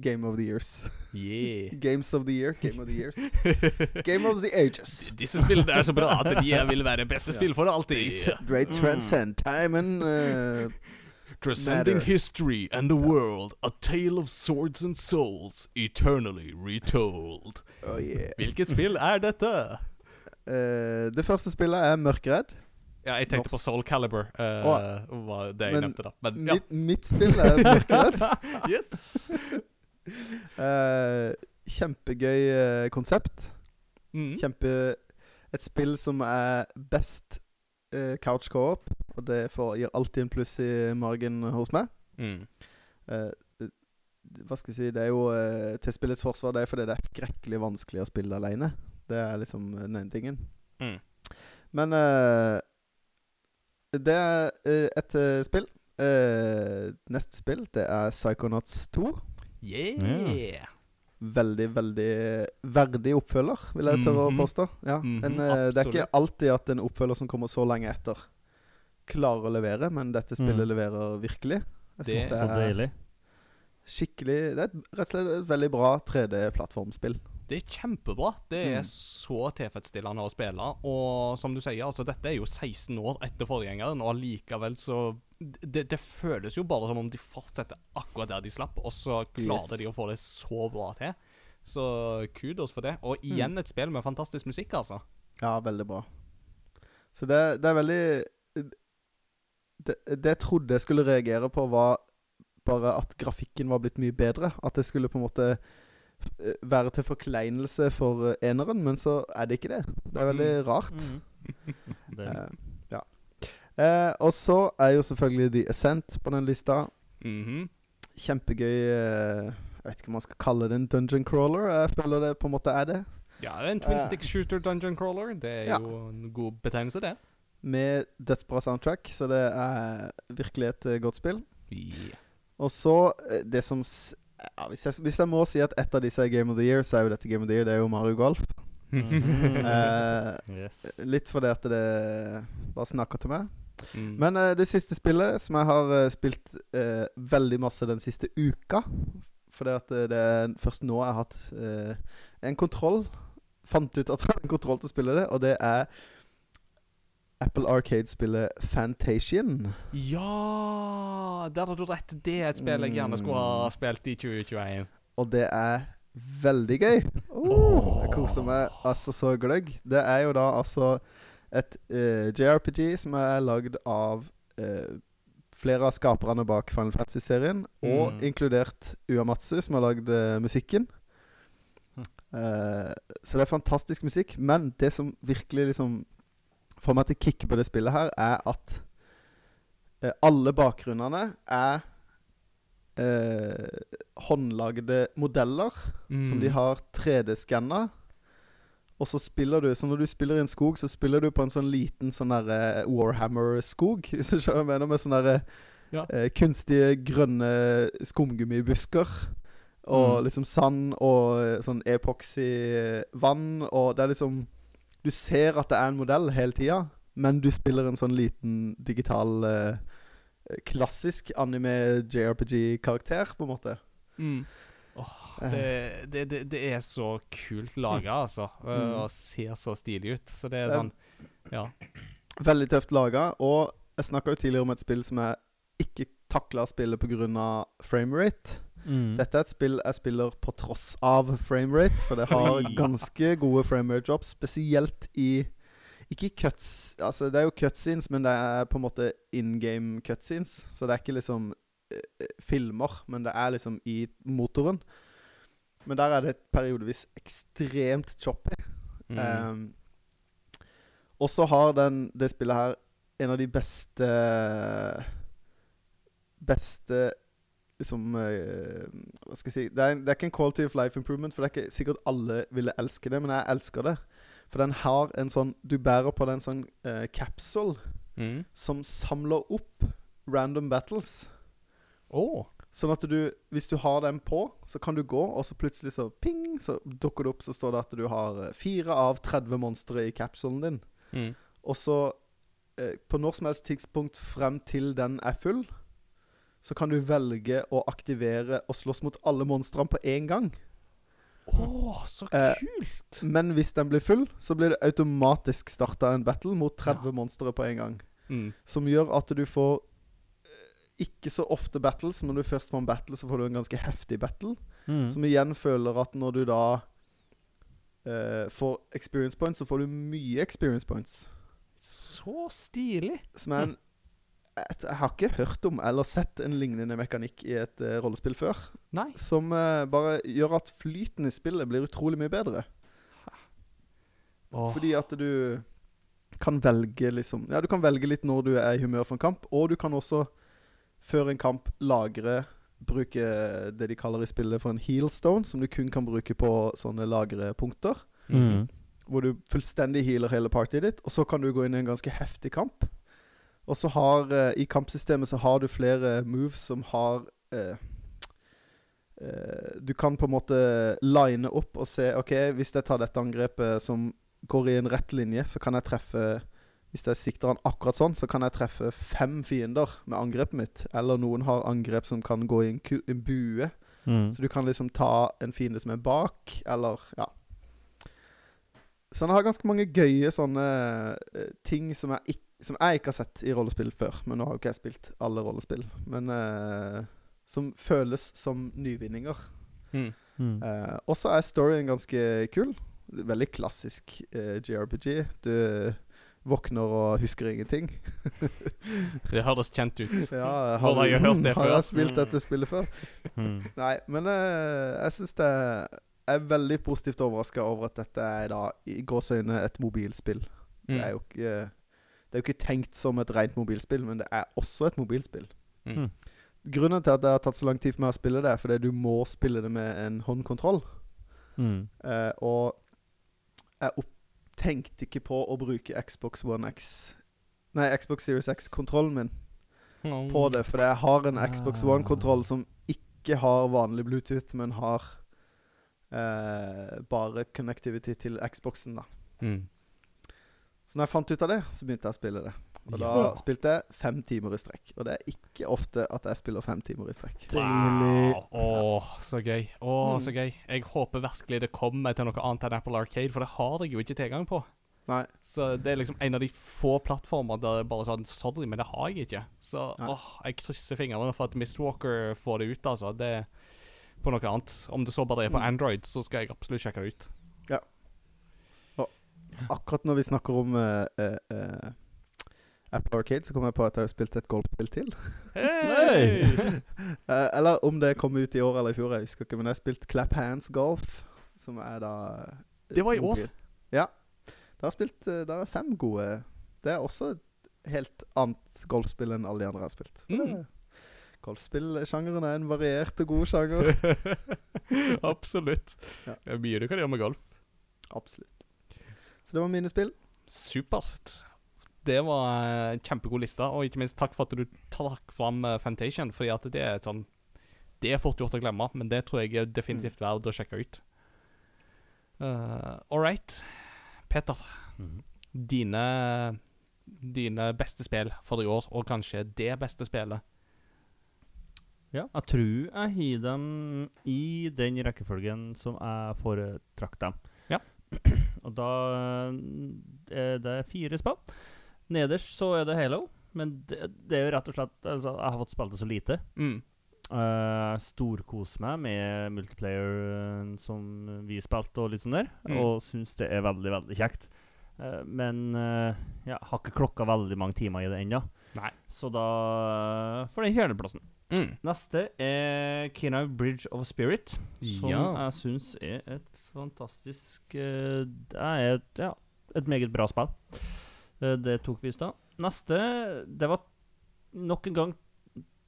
Game of the Years. Yeah. Games of the Year. Game of the Years. Game of the Ages. Disse spillene er så bra at de vil være beste spill for alltid. Great transcend time and eh, Transcending matter. history and the world, a tale of swords and souls, eternally retold. Oh yeah. Hvilket spill er dette? Uh, det første spillet er Mørkeredd. Ja, jeg tenkte på Soul Calibur. Uh, oh, var det jeg Men nevnte, da. Men ja. Mitt, mitt spill er Mørkeredd. yes. uh, kjempegøy eh, konsept. Mm. Kjempe Et spill som er best eh, couch co-op, og det får, gir alltid en pluss i margen hos meg. Mm. Eh, eh, hva skal jeg si Det er jo eh, til spillets forsvar Det er fordi det er skrekkelig vanskelig å spille alene. Det er liksom den ene tingen. Mm. Men eh, det er eh, et eh, spill. Eh, neste spill, det er Psychonauts 2. Yeah! Yeah. Veldig, veldig verdig oppfølger, vil jeg tørre å Mhm. påstå. Ja, Mhm, en, eh, det er ikke alltid at en oppfølger som kommer så lenge etter, klarer å levere, men dette spillet Mm. leverer virkelig. Jeg Det er Så deilig. skikkelig Det er et, rett og slett et veldig bra 3D-plattformspill. Det er kjempebra. Det er Mm. så tilfredsstillende å spille. Og som du sier, altså dette er jo 16 år etter forgjengeren, og allikevel så det, det føles jo bare som om de fortsetter akkurat der de slapp, og så klarer Yes. de å få det så bra til. Så kudos for det. Og igjen et spill med fantastisk musikk, altså. Ja, veldig bra. Så det, det er veldig det, det jeg trodde jeg skulle reagere på, var bare at grafikken var blitt mye bedre. At det skulle på en måte eh, være til forkleinelse for eh, eneren, men så er det ikke det. Det er veldig rart. Det, Mm. ja. Eh, og så er jo selvfølgelig The Ascent på den lista. Mhm. Kjempegøy eh, Jeg vet ikke om man skal kalle det en dungeon crawler. Jeg føler det på en måte er det. Ja, det er en twin Eh. stick shooter dungeon crawler. Det er Ja. jo en god betegnelse, det. Med dødsbra soundtrack, så det er virkelig et eh, godt spill. Yeah. Og så eh, det som ja, hvis, jeg, hvis jeg må si at et av disse er Game of the Year, så er jo dette Game of the Year. Det er jo Mario Golf. Mm. Eh, yes. litt fordi at det bare snakker til meg. Mm. Men uh, det siste spillet som jeg har uh, spilt uh, veldig masse den siste uka Fordi at eh, det er først nå jeg har hatt en kontroll. Fant ut at jeg har en kontroll til å spille det, og det er Apple Arcade-spillet Fantasian. Ja Der har du rett. Det er et spill jeg gjerne skulle ha Mm. spilt i 2021. Og det er veldig gøy. Oh, jeg koser meg altså så gløgg. Det er jo da altså et uh, JRPG som er lagd av uh, flere av skaperne bak Final Fantasy-serien, og inkludert inkludert Uamatsu, som har lagd uh, musikken. Hm. Eh, så det er fantastisk musikk. Men det som virkelig liksom får meg til å kicke på det spillet her, er at eh, alle bakgrunnene er eh, håndlagde modeller som de har 3D-skanna. Og så spiller du Så når du spiller i en skog, så spiller du på en sånn liten sånn derre Warhammer-skog. Hvis du skjønner hva jeg mener. Med sånne derre Ja. eh, kunstige grønne skumgummibusker. Og Mm. liksom sand og eh, sånn epoxy-vann. Og det er liksom Du ser at det er en modell hele tida, men du spiller en sånn liten digital eh, Klassisk anime JRPG-karakter, på en måte. Mm. Eh. det, det, det, det er så kult laga, altså. eh, Mm. Og ser så stilig ut. Så det er sånn Ja. Veldig tøft laga. Og jeg snakka jo tidligere om et spill som jeg ikke takla spillet spille pga. framerate. Mm. Dette er et spill jeg spiller på tross av framerate, for det har ganske gode framerate drops, spesielt i Ikke cuts Altså, det er jo cutscenes, men det er på en måte in game cutscenes. Så det er ikke liksom eh, eh, filmer, men det er liksom i motoren. Men der er det periodevis ekstremt choppy. Mm. Um, og så har den, det spillet her en av de beste Beste Liksom uh, Hva skal jeg si det er, det er ikke en quality of life improvement, for det er ikke sikkert alle ville elske det, men jeg elsker det. For den har en sånn Du bærer på den sånn uh, capsule Mm. som samler opp random battles. Åh. Sånn at du, hvis du har den på, så kan du gå, og så plutselig så ping, så dukker det opp, så står det at du har eh, fire av 30 monstre i capsulen din. Mm. Og så, eh, på når som helst tidspunkt frem til den er full, så kan du velge å aktivere og slåss mot alle monstrene på én gang. Åh, så Eh, kult! Men hvis den blir full, så blir det automatisk starta en battle mot 30 Ja. monstre på en gang. Mm. Som gjør at du får eh, ikke så ofte battles, men når du først får en battle, så får du en ganske heftig battle. Mm. Som igjen føler at når du da eh, får experience points, så får du mye experience points. Så stilig. Som er en et, Jeg har ikke hørt om eller sett en lignende mekanikk i et uh, rollespill før. Nei. Som uh, bare gjør at flyten i spillet blir utrolig mye bedre. Oh. Fordi at du kan velge liksom Ja, du kan velge litt når du er i humør for en kamp, og du kan også før en kamp lagre Bruke det de kaller i spillet for en healstone, som du kun kan bruke på sånne lagrepunkter. Mm. Hvor du fullstendig healer hele partyet ditt, og så kan du gå inn i en ganske heftig kamp. Og så har eh, I kampsystemet så har du flere moves som har eh, eh, Du kan på en måte line opp og se OK, hvis jeg tar dette angrepet som går i en rett linje, så kan jeg treffe Hvis jeg sikter han akkurat sånn, så kan jeg treffe fem fiender med angrepet mitt. Eller noen har angrep som kan gå i en, ku en bue. Mm. Så du kan liksom ta en fiende som er bak, eller Ja. Så han har ganske mange gøye sånne uh, ting som jeg, ikk, som jeg ikke har sett i rollespill før. Men nå har jo ikke jeg spilt alle rollespill. Men uh, som føles som nyvinninger. Mm. Mm. Eh, også er storyen ganske kul. Veldig klassisk JRPG. Du våkner og husker ingenting. Det høres kjent ut. Ja, har, har jeg hørt det har jeg spilt dette spillet før? Mm. Nei, men uh, jeg syns det Jeg er veldig positivt overraska over at dette er da i gåseøyne et mobilspill. Mm. Det er jo ikke Det er jo ikke tenkt som et rent mobilspill, men det er også et mobilspill. Mm. Mm. Grunnen til at det har tatt så lang tid for meg å spille det, er fordi du må spille det med en håndkontroll. Mm. Eh, og jeg opp tenkte ikke på å bruke Xbox One X Nei, Xbox Series X-kontrollen min Mm. på det, fordi jeg har en Xbox. One-kontroll som ikke har vanlig Bluetooth, men har eh, bare connectivity til Xboxen, da. Mm. Så når jeg fant ut av det, så begynte jeg å spille det. Og da Ja. spilte jeg fem timer i strekk. Og det er ikke ofte at jeg spiller fem timer i strekk. Wow. Åh, så gøy. Åh, Mm. så gøy. Jeg håper virkelig det kommer til noe annet enn Apple Arcade, for det har jeg jo ikke tilgang på. Nei. Så det er liksom en av de få plattformer der det bare sånn Sorry, men det har jeg ikke. Så Nei. åh, jeg krysser fingrene for at Mistwalker får det ut, altså. Det er på noe annet. Om det så bare er på Mm. Android, så skal jeg absolutt sjekke det ut. Ja. Og Akkurat når vi snakker om uh, uh, eh, Apple Arcade, så kom jeg på at jeg har spilt et golfspill til. Hey! uh, eller om det kom ut i år eller i fjor, jeg husker ikke. Men jeg har spilt Clap Hands Golf, som er da eh, Det var i år. Ja. Da har spilt eh, Det er fem gode Det er også et helt annet golfspill enn alle de andre jeg har spilt. Mm. Golfspillsjangeren er en variert og god sjanger. absolutt. Ja. Det er mye du kan gjøre med golf. Absolutt. Så det var mine spill. Supert. Det var eh, en kjempegod liste, og ikke minst takk for at du trakk fram uh, Fantation, fordi at det er sånn Det er fort gjort å glemme, men det tror jeg er definitivt verdt å sjekke ut. Uh, All right. Peter, Mm. dine Dine beste spill for i år, og kanskje det beste spillet. Ja, jeg tror jeg har dem i den rekkefølgen som jeg foretrakk dem. Ja. Og da eh, er det fire spill. Nederst så er det Halo, men det, det er jo rett og slett altså, Jeg har fått spilt det så lite. Mm. Uh, Storkoser meg med multiplayer eh, som vi spilte og litt sånn der, Mm. og syns det er veldig, veldig kjekt. Uh, men uh, ja, har ikke klokka veldig mange timer i det ennå, så da uh, får den fjerdeplassen. Mm. Neste er Kinau Bridge of Spirit, som Ja. jeg syns er et fantastisk eh, Det er et, ja, et meget bra spill. Eh, det tok vi i stad. Neste Det var nok en gang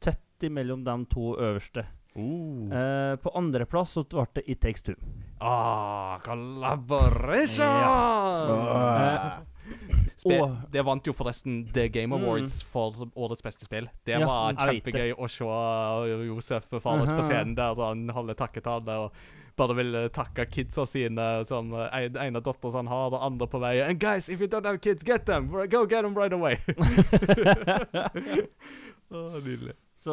tett imellom de to øverste. Uh. Eh, på andreplass så ble det It Takes Two. Ah, collaboration! Ah. Spe Og- det vant jo forresten The Game Mm. Awards for årets beste spill. Det Ja, var kjempegøy å se uh, Josef Fares på scenen der og han holder takketale og bare vil uh, takke kidsa sine, som uh, en, en han har, og andre på vei. And guys, if you don't have kids, get them! Go get them right away! Åh, nydelig. Så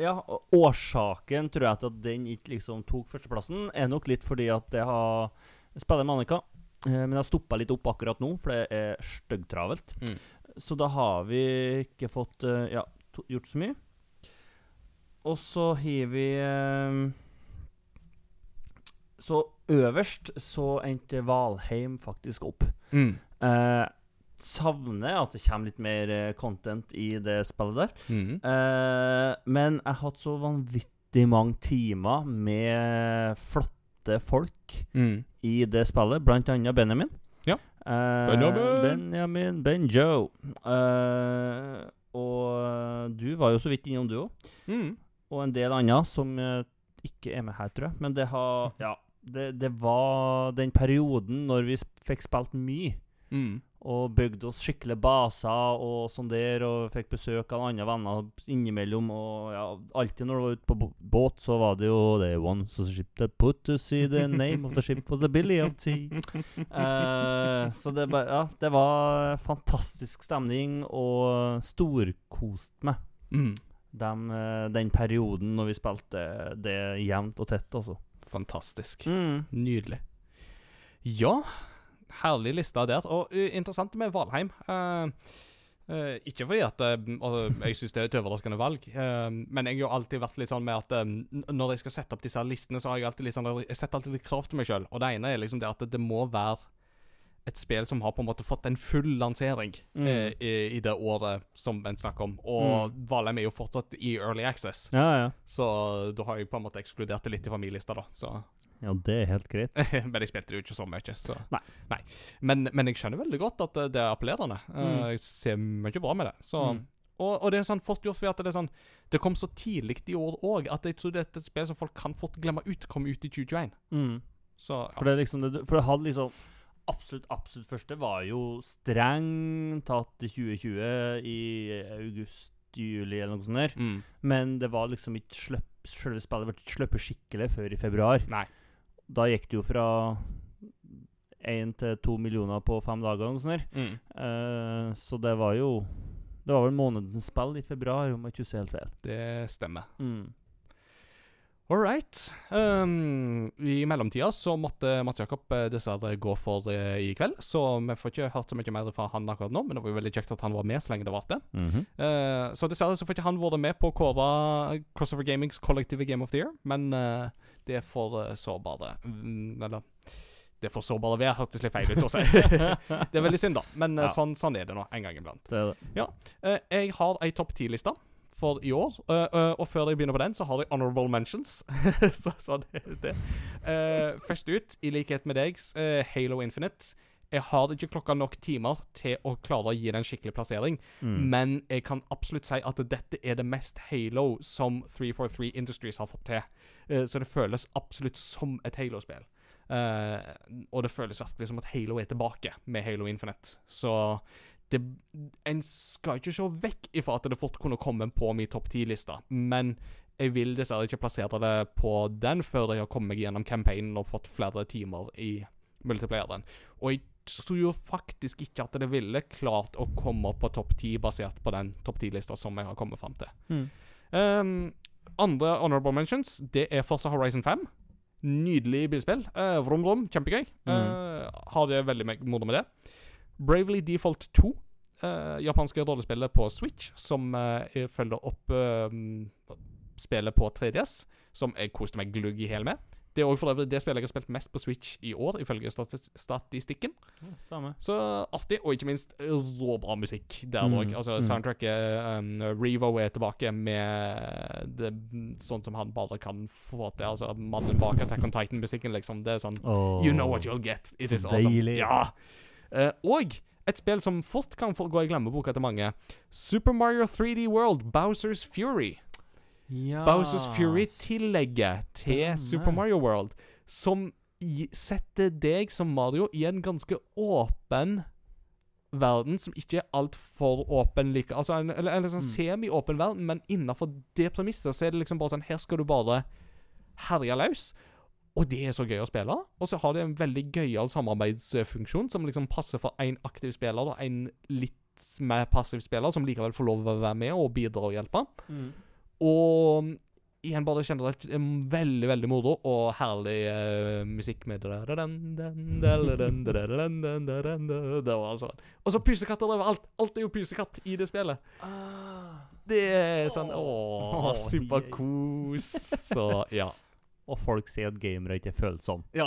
ja, årsaken tror jeg til at den ikke liksom tok førsteplassen, er nok litt fordi at det har spiller med Annika. eh, men jeg har stoppa litt opp akkurat nå, for det er styggtravelt. Mm. Så da har vi ikke fått eh, ja, to, gjort så mye. Og så har vi eh, Så øverst så endte Valheim faktisk opp. Mm. Eh, savner at det kommer litt mer eh, content i det spillet der. Mm. Eh, men jeg har hatt så vanvittig mange timer med flotte folk Mm. i det spillet, blant annet Benjamin. Ja. Eh, Benjamin! Benjamin Benjo. Eh, og du var jo så vidt innom, du òg. Mm. Og en del andre som eh, ikke er med her, tror jeg. Men det har Ja. Det, det var den perioden når vi fikk spilt mye Mm. og bygde oss skikkelig baser og sånn der, og fikk besøk av andre venner innimellom. Og ja, alltid når du var ute på båt, så var det jo det once a ship that put to see the name of the ship was a billy of tea. Uh, så det, ja, det var fantastisk stemning, og storkost meg Mm. dem, eh, den perioden når vi spilte det jevnt og tett, altså. Fantastisk. Mm. Nydelig. Ja, herlig liste der. Og uh, interessant med Valheim. Uh, uh, ikke fordi at uh, jeg syns det er et overraskende valg, men jeg har alltid vært litt sånn med at når jeg skal sette opp disse listene, så har jeg alltid litt sånn Jeg setter alltid litt krav til meg sjøl. Og det ene er liksom det at det må være et spill som har på en måte fått en full lansering Mm. eh, i, i det året som en snakker om. Og Valheim er jo fortsatt i early access, Ja, ja. så da har jeg på en måte ekskludert det litt i familielista, da. Så Ja, det er helt greit. Men jeg spilte det jo ikke så mye, så Nei. Men, men jeg skjønner veldig godt at det- det er appellerende. Eh, Mm. Jeg ser mye bra med det. Så Mm. og, og det er sånn fort gjort fordi at det er sånn Det kom så tidlig i år òg at jeg tror det er et spill som folk kan fort glemme ut, kom ut i 2021. Mm. Så For det er liksom det, For det hadde liksom Absolutt, absolutt første var jo strengt tatt i 2020, i august-juli eller noe sånt der. mm. Men det var liksom ikke sløpp, Selve spillet ble sluppet skikkelig før i februar. Nei. Da gikk det jo fra én til to millioner på fem dager. eller noe sånt der. Mm. Eh, så det var jo Det var vel månedens spill i februar, om jeg ikke husker helt feil. Det stemmer. Mm. All right. Um, I mellomtida så måtte Mats Jakob eh, dessverre gå for uh, i kveld, så vi får ikke hørt så mye mer fra han akkurat nå, men det var jo veldig kjekt at han var med så lenge det varte. Mm -hmm. uh, så dessverre så får ikke han vært med på å kåre Crossover Gamings kollektive Game of the Year, men uh, det får så bare mm, Eller det får så bare være, hørtes litt feil ut å si. det er veldig synd, da, men Ja. sånn, sånn er det nå en gang iblant. Det det. Eh, jeg har ei topp ti-liste for i år, Uh, uh, og før jeg begynner på den, så har jeg honorable mentions. så, så det det. Uh, først ut, i likhet med deg, Halo Infinite. Jeg har ikke klokka nok timer til å klare å gi det en skikkelig plassering, Mm. men jeg kan absolutt si at dette er det mest Halo som 343 Industries har fått til. Så det føles absolutt som et Halo-spill. Og det føles virkelig som at Halo er tilbake med Halo Infinite. Så det, en skal ikke se vekk ifra at det fort kunne komme på min topp ti-lista, men jeg vil dessverre ikke plassere det på den før jeg har kommet meg gjennom campaignen og fått flere timer i multiplayeren. Og jeg tror faktisk ikke at det ville klart å komme på topp ti basert på den topp ti-lista som jeg har kommet fram til. Mm. Um, andre honorable mentions, det er Forza Horizon 5. Nydelig bilspill. Uh, vrom, vrom. Kjempegøy. Uh, har det veldig moro med det. Bravely Default 2. Uh, japanske rollespillet på Switch, som uh, følger opp uh, spillet på 3DS, som jeg koste meg glugg i hæl med. Det er også for øvrig det spillet jeg har spilt mest på Switch i år, ifølge statistikken. Ja. Så artig, og ikke minst råbra musikk der Mm, òg. Altså, mm. soundtracket um, Revo er tilbake med det, sånn som han bare kan få til. Altså, mannen bak Attack on Titan-musikken, liksom. Det er sånn oh, You know what you'll get. It is awesome. deilig. Ja. Eh, og et spill som fort kan gå i glemmeboka til mange. Super Mario 3D World, Bowsers Fury. Ja. Bowsers Fury-tillegget til Stemmer. Super Mario World, som setter deg som Mario i en ganske åpen verden, som ikke er altfor åpen like Altså en, eller, eller sånn Mm. semi-åpen verden, men innafor det premisset så er det liksom bare sånn Her skal du bare herje løs. Og det er så gøy å spille. Og så har det en veldig gøyal samarbeidsfunksjon som liksom passer for én aktiv spiller og en litt mer passiv spiller, som likevel får lov å være med og bidra og hjelpe. Mm. Og igjen bare generelt em, veldig, veldig moro og herlig uh, musikk med Det var sånn. Og så pusekatter overalt. Alt er jo pusekatt i det spillet. Det er sånn Å, Åh, superkos. Så ja. Og folk sier at gamere ikke er følsomme. Ja,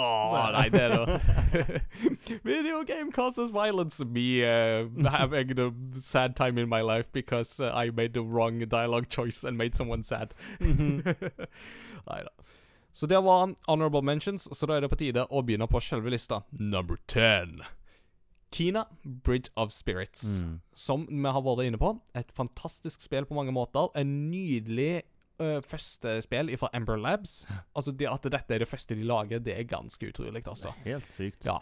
nei, det er det. Video game causes violence. Me uh, having a sad time in my life because uh, I made the wrong dialogue choice and made someone sad. nei da. Så det var honorable mentions, så da er det på tide å begynne på selve lista. Number 10. Kina, Bridge of Spirits. Mm. Som vi har vært inne på. Et fantastisk spill på mange måter. En nydelig uh, første spill fra Ember Labs. Altså det At dette er det første de lager, det er ganske utrolig. altså. Helt sykt. Ja.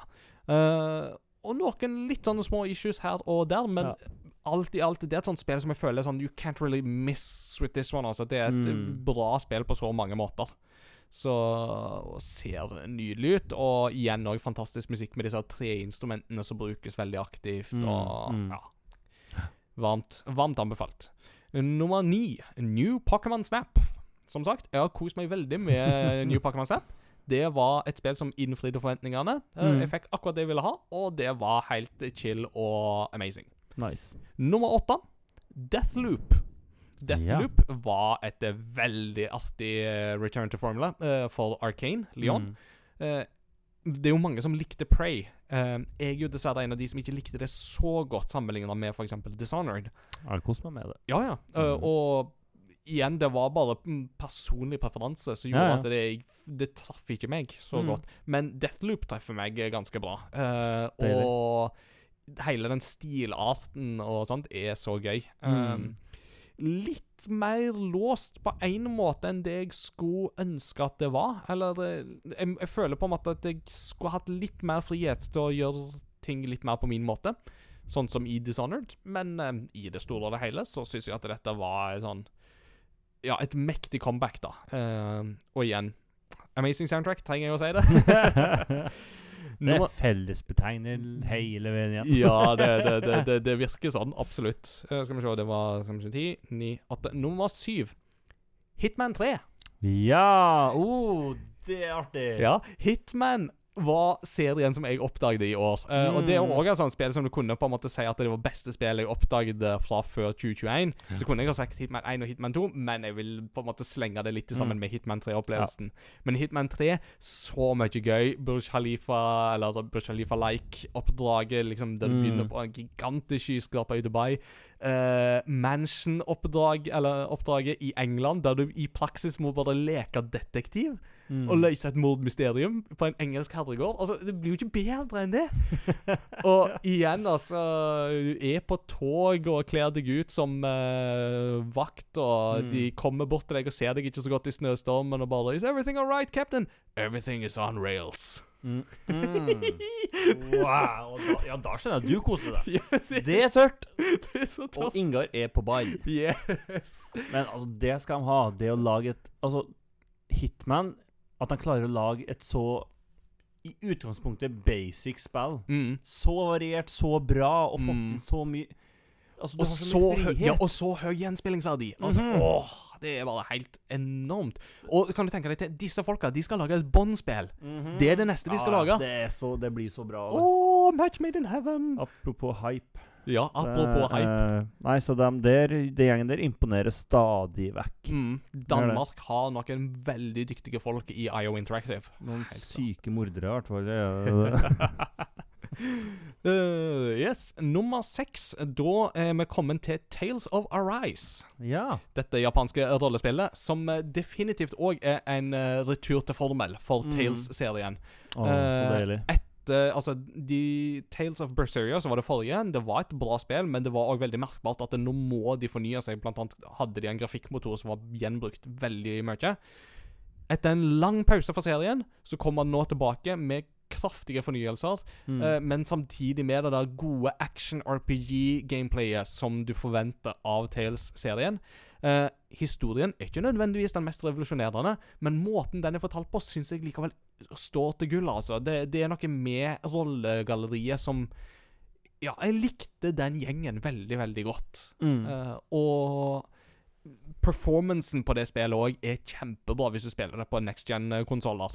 Uh, og noen litt sånne små issues her og der, men Ja. alt i alt, det er et sånt spill som jeg føler sånn You can't really miss with this one. altså. Det er et Mm. bra spill på så mange måter. Så ser nydelig ut. Og igjen òg fantastisk musikk med disse tre instrumentene som brukes veldig aktivt. Mm, Og mm. ja. Varmt, varmt anbefalt. Nummer ni, New Pokémon Snap. Som sagt, jeg har kost meg veldig med New Pokémon Snap. det var et spill som innfridde forventningene. Eh, Mm. Jeg fikk akkurat det jeg ville ha, og det var helt chill og amazing. Nice. Nummer åtte, Deathloop. Deathloop var et veldig artig eh, return to formula eh, for Arcane, Leon. Mm. Det er jo mange som likte Prey. Uh, jeg er jo dessverre en av de som ikke likte det så godt sammenlignet med f.eks. Dishonored. Jeg koser meg med det. Ja, ja. Uh, Mm. og igjen, det var bare personlig preferanse som gjorde Ja, ja. at det, det traff ikke meg så Mm. godt. Men Deathloop treffer meg ganske bra. Uh, og hele den stilarten og sånt er så gøy. Mm. Litt mer låst på en måte enn det jeg skulle ønske at det var. Eller eh, jeg, jeg føler på en måte at jeg skulle hatt litt mer frihet til å gjøre ting litt mer på min måte. Sånn som i Dishonored. Men eh, i det store og det hele så syns jeg at dette var et sånn Ja, et mektig comeback, da. Eh, og igjen Amazing soundtrack, trenger jeg å si det? Det er fellesbetegnet fellesbetegner hele veien igjen. ja, det, det, det, det, virker sånn. Absolutt. Uh, skal vi se, det var skal vi se, 10, 9, 8 Nummer 7. Hitman 3. Ja! Oh, det er artig. Ja, Hitman var serien som jeg oppdaget i år. Eh, Og det er òg også et sånt spill som du kunne på en måte si at det var beste spillet jeg oppdaget fra før 2021. Så kunne jeg ha sagt Hitman 1 og Hitman 2, men jeg vil på en måte slenge det litt sammen Mm. med Hitman 3-opplevelsen. Men Hitman 3, så mye gøy. Burj Khalifa, eller Burj Khalifa-like-oppdraget, liksom, der du Mm. begynner på en gigantisk skyskraper i Dubai. Uh, Mansion-oppdrag, eller oppdraget i England, der du i praksis må bare leke detektiv Mm. og løse et mordmysterium på en engelsk herregård. Altså, Det blir jo ikke bedre enn det. og igjen, altså Du er på tog og kler deg ut som uh, vakt, og Mm. de kommer bort til deg og ser deg ikke så godt i snøstormen og bare Is everything all right, captain? Everything is on rails. Mm. Mm. Wow! Da, ja, da skjønner jeg at du koser deg. Det, er tørt! det er så Og. Ingar er på ball. Yes. Men altså, det skal de ha. Det å lage et Altså, Hitman At han klarer å lage et så i utgangspunktet basic spill. Mm. Så variert, så bra, og fått Mm. inn så mye Altså, Og så, høy, ja, og så høy gjenspillingsverdi. Altså, Mhm. åh, det bare helt enormt. Og kan du tenke deg til, disse folka de skal lage et Bond-spill. -hmm. Det er det neste de skal Ja, lage. Det, så, det blir så bra. Åh, det. match made in heaven! Apropos hype. Ja, apropos Eh, hype. eh, nei, så den det gjengen der imponerer stadig vekk. Mm. Danmark har noen veldig dyktige folk i IO Interactive. Noen Helt syke mordere, i hvert fall. Det. Eh, yes. Nummer seks. Da er vi kommet til Tales of Arise. ja. Dette japanske rollespillet, som eh, definitivt òg er en retur til formel for Mm. Tales-serien. Å, så Eh, etter Altså, de Tales of Berseria, som var det forrige, det var et bra spill, men det var òg veldig merkbart at nå må de fornye seg. Blant annet hadde de en grafikkmotor som var gjenbrukt veldig mye. Etter en lang pause fra serien, så kommer han nå tilbake med kraftige fornyelser, Mm. uh, men samtidig med det der gode action-RPG-gameplayet som du forventer av Tales-serien. Eh, historien er ikke nødvendigvis den mest revolusjonerende, men måten den er fortalt på, syns jeg likevel står til gull, altså. Det, det er noe med rollegalleriet som Ja, jeg likte den gjengen veldig, veldig godt. Mm. Eh, og performancen på det spillet òg er kjempebra hvis du spiller det på next gen-konsoller.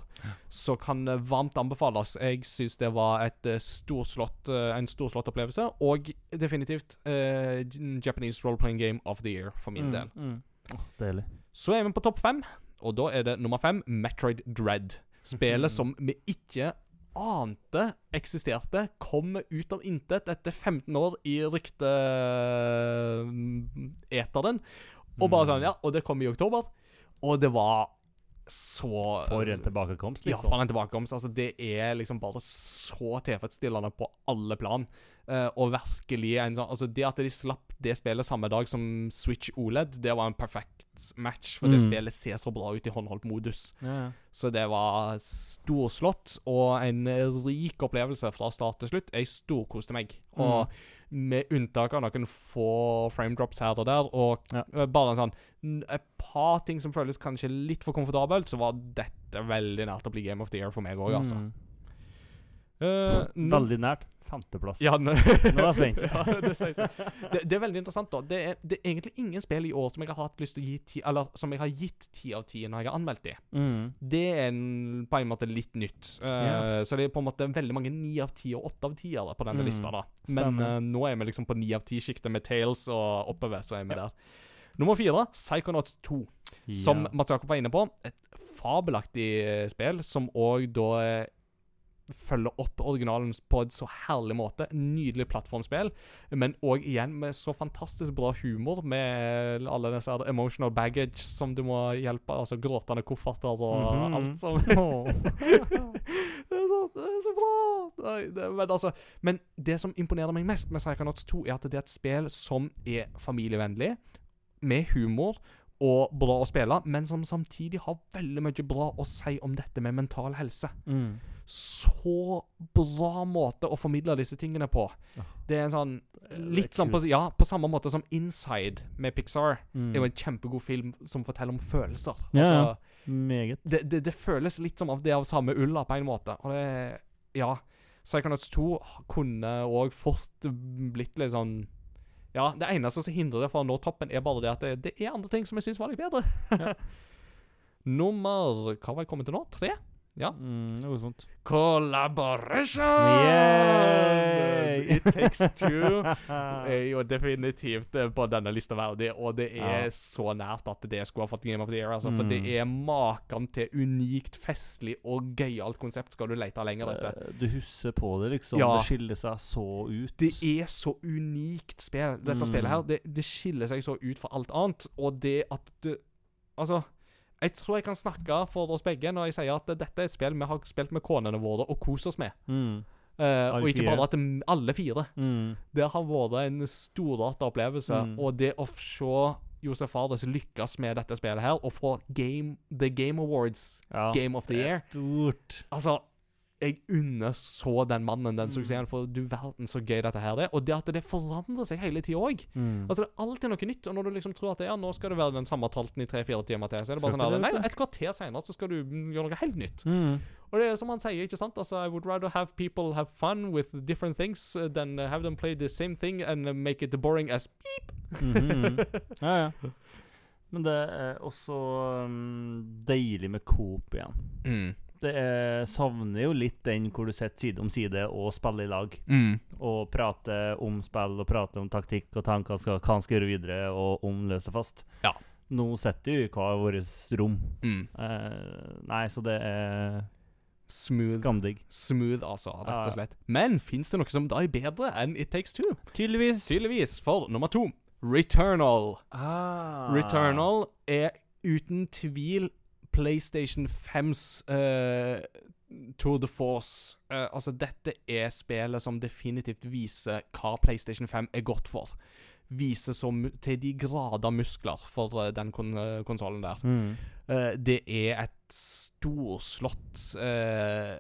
Så kan det varmt anbefales. Jeg syns det var et eh, storslått, eh, en storslått opplevelse, og definitivt eh, Japanese role-playing game of the year for min Mm, del. Mm. Oh, deilig. Så er vi på topp fem, og da er det nummer fem, Metroid Dread. Spillet som vi ikke ante eksisterte, kom ut av intet etter 15 år i rykteeteren. Og bare sånn, ja, og det kom i oktober. Og det var så For en tilbakekomst, liksom. Ja, for en tilbakekomst. Altså, det er liksom bare så tilfredsstillende på alle plan. Eh, og virkelig en sånn Altså, det at de slapp det spillet samme dag som Switch OLED, det var en perfekt match. For det Mm. spillet ser så bra ut i håndholdt modus. Ja, ja. Så det var storslått og en rik opplevelse fra start til slutt. Jeg storkoste meg. Og med unntak av noen få frame drops her og der, og Ja. eh, bare en sånn Et par ting som føles kanskje litt for komfortabelt, så var dette veldig nært å bli Game of the Year for meg òg, altså. Mm. Eh, nå- Veldig nært. Femteplass. Ja, nå Nå er jeg spent. ja, det, det, det er veldig interessant, da. Det er, det er egentlig ingen spill i år som jeg har hatt lyst til å gi ti Eller som jeg har gitt ti av ti når jeg har anmeldt de. Mm. Det er en, på en måte litt nytt. Uh, yeah. Så det er på en måte veldig mange ni av ti og åtte av ti på denne Mm, lista. da Men eh, nå er vi liksom på ni av ti-sjiktet med Tales og oppover. Så er vi der. Nummer fire, Psychonauts 2. Som Ja. Mats Jakob var inne på. Et fabelaktig eh, spill som òg da eh, følger opp originalen på en så herlig måte. Nydelig plattformspill, men òg igjen med så fantastisk bra humor med alle disse emotional baggage som du må hjelpe, altså gråtende kofferter og Mhm. alt som det, er så, det er så bra! Nei, det, men, altså, men det som imponerer meg mest med Psychonauts 2, er at det er et spill som er familievennlig, med humor og bra å spille, men som samtidig har veldig mye bra å si om dette med mental helse. Mm. Så bra måte å formidle disse tingene på. Ja. Det er en sånn Litt sånn på, ja, på samme måte som Inside med Pixar. Mm. er jo en kjempegod film som forteller om følelser. Altså, ja. Meget. det, det, det føles litt som av det av samme ulla, på en måte. Og det Ja. Psychonauts 2 kunne òg fort blitt litt sånn Ja, det eneste som hindrer det fra å nå toppen, er bare det at det, det er andre ting som jeg syns var litt bedre. Nummer Hva var jeg kommet til nå? Tre? Ja. Mm, noe sånt. Collaboration! Yeah! It Takes Two er jo definitivt eh, på denne lista verdig, og det er Ja. så nært at det skulle ha fått Game of the Year. Altså, For Mm. det er maken til unikt, festlig og gøyalt konsept skal du lete lenger etter. Eh, Du husker på det, liksom. Ja. Det skiller seg så ut. Det er så unikt spill, dette Mm. spillet her. Det, det skiller seg så ut fra alt annet, og det at du Altså jeg tror jeg kan snakke for oss begge når jeg sier at dette er et spill vi har spilt med konene våre og kost oss med. Mm. Uh, og ikke bare at alle fire. Mm. Det har vært en storartet opplevelse. Mm. Og det å se Josef Fares lykkes med dette spillet her, og få game, The Game Awards Ja, Game of the Year det er stort. Altså, jeg unner så den mannen den Mm. suksessen, for du verden så gøy dette her er. Og det at det forandrer seg hele tida òg. Mm. Altså, det er alltid noe nytt. Og når du liksom tror at det er, nå skal det være den samme tralten i tre-fire timer til, så er det bare sånn Nei, et kvarter seinere så skal du mm, gjøre noe helt nytt. Mm. Og det er som han sier, ikke sant? Altså, I would rather have people have fun with different things uh, than have them play the same thing and make it boring as Mhm. Ja, ja. Men det er også um, deilig med coop igjen. mm. Det er, savner jo litt den hvor du sitter side om side og spiller i lag. Mm. Og prater om spill og prater om taktikk og tanker hva han skal gjøre videre, og om løse fast. Ja. Nå sitter vi i hver vårt rom. Mm. Eh, nei, så det er Smooth. Skamdig. Smooth, altså, rett og slett. Men fins det noe som da er bedre enn It Takes Two? Tydeligvis. Tydeligvis. For nummer to, Returnal. Ah. Returnal er uten tvil PlayStation 5s uh, Tour de Force. uh, altså, dette er spillet som definitivt viser hva PlayStation 5 er godt for. Viser så til de grader muskler for uh, den kon konsollen der. Mm. Eh, det er et storslått eh,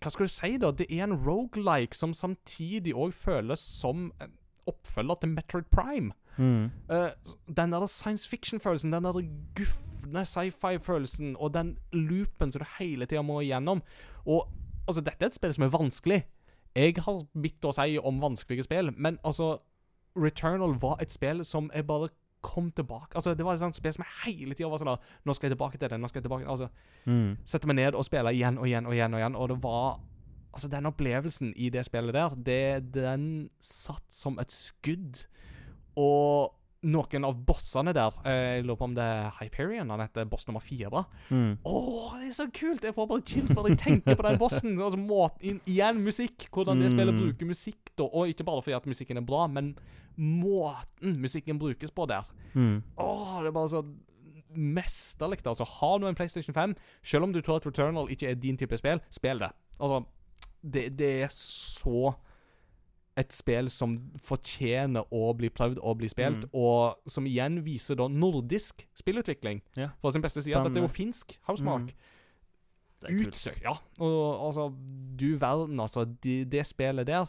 Hva skal du si, da? Det er en rogelike som samtidig òg føles som en oppfølger til Metroid Prime. Mm. Eh, den der science fiction-følelsen, den der gufne sci-fi-følelsen, og den loopen som du hele tida må igjennom. Og altså, dette er et spill som er vanskelig. Jeg har bitt å si om vanskelige spill, men altså Returnal var et spill som jeg bare kom tilbake Altså, det var et sånt spill som jeg hele tida var sånn der, Nå skal jeg tilbake til det, nå skal jeg tilbake Altså, Mm. sette meg ned og spille igjen og igjen og igjen, og igjen og det var Altså, den opplevelsen i det spillet der, det, den satt som et skudd. Og noen av bossene der eh, Jeg lurer på om det er Hyperion, han heter boss nummer fire. Mm. Åh, det er så kult! Jeg får bare chills bare jeg tenker på den bossen. Altså, måten, igjen musikk. Hvordan det spillet Mm. bruker musikk. Da. Og ikke bare fordi at musikken er bra, men måten musikken brukes på der. Mm. Åh, det er bare så mesterlig. Altså, har du en PlayStation 5, selv om du tror at Returnal ikke er din type spill, spill det. Altså, det, det er så et spill som fortjener å bli prøvd og bli spilt, Mm. og som igjen viser da nordisk spillutvikling Ja. For sin beste side. Dette er jo finsk housemark. Mm. Utsøkt, ja. Og altså, du verden, altså. Det, det spillet der,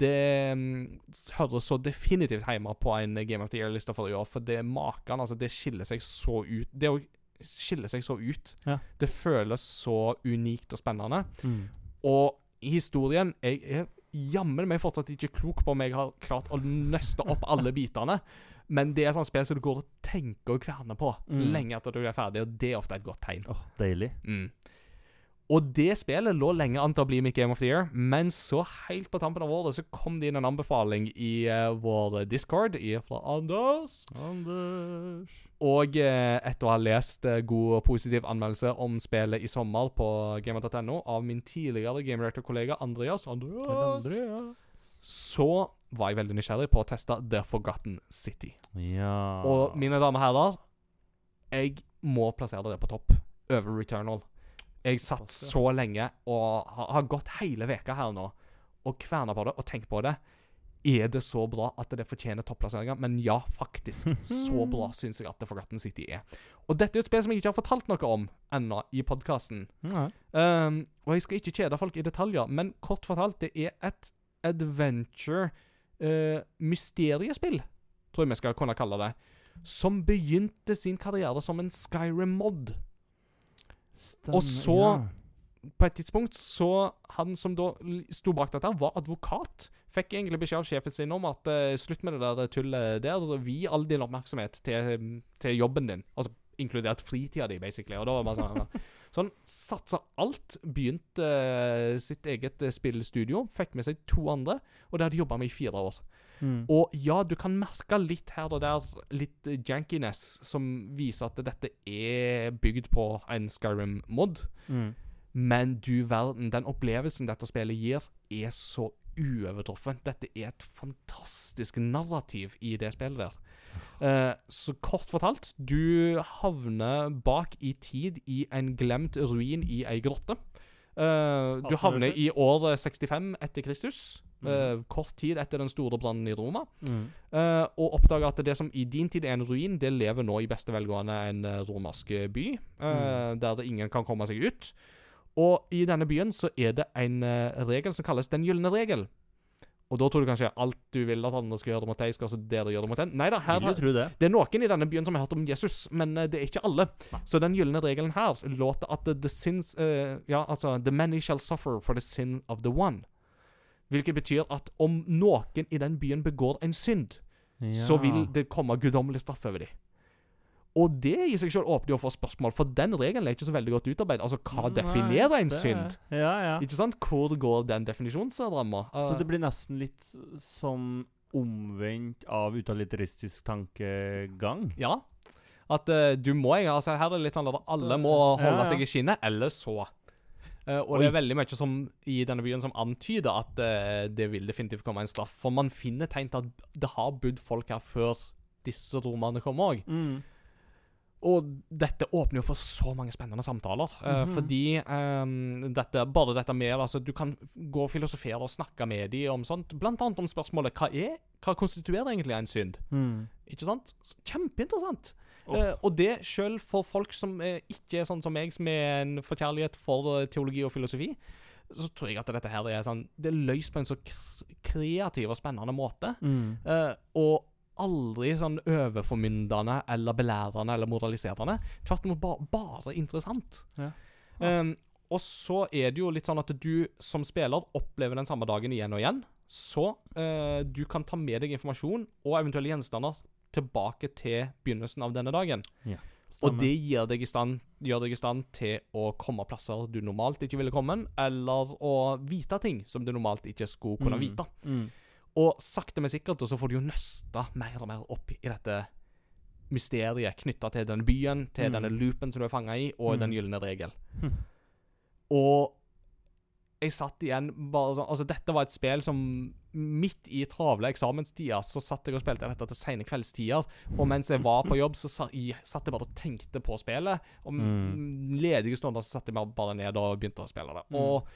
det um, høres så definitivt hjemme på en Game of the Year-liste for i år. For det maken, altså. Det skiller seg så ut. Det òg skiller seg så ut. Ja. Det føles så unikt og spennende. Mm. Og historien Jeg er jammen meg fortsatt ikke klok på om jeg har klart å nøste opp alle bitene. Men det er sånn spill som du går og tenker og kverner på Mm. lenge etter at du er ferdig, og det er ofte et godt tegn. Åh, deilig. Mm. Og det spillet lå lenge an til å bli mitt Game of the Year, men så helt på tampen av året så kom det inn en anbefaling i uh, vår Discord i, fra Anders. Anders Og uh, etter å ha lest uh, god og positiv anmeldelse om spillet i sommer på gamer.no av min tidligere Game Director-kollega Andreas, Andreas så var jeg veldig nysgjerrig på å teste The Forgotten City. Ja Og mine damer og herrer, jeg må plassere det på topp over Returnal. Jeg satt så lenge og har, har gått hele veka her nå og kverna på det og tenkt på det. Er det så bra at det fortjener topplasseringer? Men ja, faktisk. Så bra syns jeg at The Forgotten City er. Og dette er et spill som jeg ikke har fortalt noe om ennå i podkasten. Um, og jeg skal ikke kjede folk i detaljer, men kort fortalt, det er et adventure uh, mysteriespill, tror jeg vi skal kunne kalle det, som begynte sin karriere som en Skyrim-mod. Stemmer, Og så ja. På et tidspunkt så Han som da sto bak dette, var advokat. Fikk egentlig beskjed av sjefen sin om at uh, slutt med det der tullet der. Vi all din oppmerksomhet til, til jobben din. Altså inkludert fritida di, basically. Og da var det bare sånn Så han satsa alt. Begynte uh, sitt eget eh, spillstudio. Fikk med seg to andre, og det hadde jobba med i fire år. Mm. Og ja, du kan merke litt her og der litt jankiness som viser at dette er bygd på en Skyrim-mod. Mm. Men du verden, den opplevelsen dette spillet gir, er så uovertruffen. Dette er et fantastisk narrativ i det spillet der. Eh, så kort fortalt, du havner bak i tid i en glemt ruin i ei grotte. Eh, du havner i år 65 etter Kristus. Eh, kort tid etter den store brannen i Roma. Mm. Eh, og oppdager at det som i din tid er en ruin, det lever nå i beste velgående en eh, romersk by, eh, der det ingen kan komme seg ut. Og i denne byen så er det en regel som kalles den gylne regel. Og da tror du kanskje alt du vil at andre skal gjøre mot deg, skal også dere gjøre mot den. Nei da, her det. det er noen i denne byen som har hørt om Jesus, men det er ikke alle. Nei. Så den gylne regelen her låter at the, the sins uh, Ja, altså The many shall suffer for the sin of the one. Hvilket betyr at om noen i den byen begår en synd, så vil det komme guddommelig straff over dem. Og det i seg selv åpner jo for spørsmål, for den regelen er ikke så veldig godt utarbeidet. Altså, hva Nei, definerer en det- synd? Ja, ja. Ikke sant? Hvor går den definisjonsramma? Så det blir nesten litt som omvendt av utilitaristisk tankegang? Ja. At uh, du må altså Her er det litt sånn at alle må Ja, holde ja. seg i skinnet, eller så. Eh, og det er veldig mye som i denne byen som antyder at eh, det vil definitivt komme en straff. For man finner tegn til at det har bodd folk her før disse romerne kom òg. Mm. Og dette åpner jo for så mange spennende samtaler. Mm -hmm. Fordi um, dette, bare dette med altså, Du kan gå og filosofere og snakke med dem om sånt. Blant annet om spørsmålet hva er Hva konstituerer egentlig en synd? Mm. Ikke sant? Kjempeinteressant. Eh, og det sjøl for folk som eh, ikke er sånn som meg, som er en forkjærlighet for eh, teologi og filosofi, så tror jeg at dette her er sånn Det er løst på en så kreativ og spennende måte. Mm. Eh, og aldri sånn overformyndende eller belærende eller moraliserende. Tvert imot ba bare interessant. Ja. Um, og så er det jo litt sånn at du som spiller opplever den samme dagen igjen og igjen. Så uh, du kan ta med deg informasjon og eventuelle gjenstander tilbake til begynnelsen av denne dagen. Og det gir deg stand, gjør deg i stand til å komme plasser du normalt ikke ville kommet, eller å vite ting som du normalt ikke skulle kunne Mm. vite. Mm. Og sakte, men sikkert så får du jo nøsta mer og mer opp i dette mysteriet knytta til denne byen, til Mm. denne loopen som du er fanga i, og Mm. den gylne regel. Hm. Og jeg satt igjen bare sånn Altså, dette var et spill som midt i travle eksamenstider så satt jeg og spilte dette til sene kveldstider. Og mens jeg var på jobb, så satt jeg bare og tenkte på spillet. Og Mm. ledige stunder så satt jeg bare ned og begynte å spille det. Mm. Og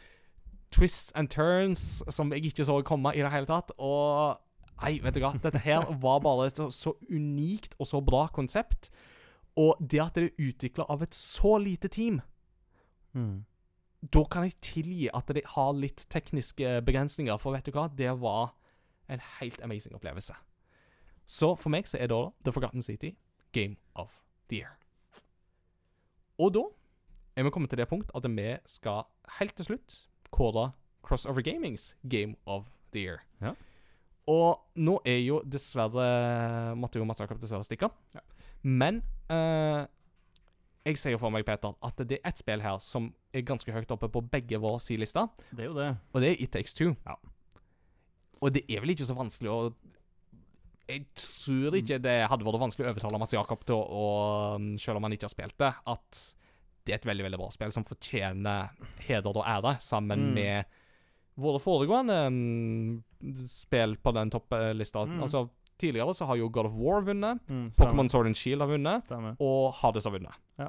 twists and turns som jeg ikke så komme i det hele tatt. Og Nei, vet du hva. Dette her var bare et så, så unikt og så bra konsept. Og det at det er utvikla av et så lite team Mm. Da kan jeg tilgi at det har litt tekniske begrensninger, for vet du hva, det var en helt amazing opplevelse. Så for meg så er da The Forgotten City Game of the Year. Og da er vi kommet til det punkt at vi skal helt til slutt kåre Crossover Gamings Game of the Year. Ja. Og nå er jo dessverre Måtte jo Mats Jakob dessverre stikke. Men eh, jeg ser for meg, Peter, at det er ett spill her som er ganske høyt oppe på begge våre si lister, Det er jo det. og det er It Takes Two. Ja. Og det er vel ikke så vanskelig å Jeg tror ikke det hadde vært vanskelig å overtale Mats Jakob til å, å Selv om han ikke har spilt det, at det er et veldig veldig bra spill som fortjener heder og ære, sammen Mm. med våre foregående mm, spill på den topplista. Mm. Altså, tidligere så har jo God of War vunnet, Mm, Pokémon Sword and Shield har vunnet, Stemmer. og Hades har vunnet. Ja.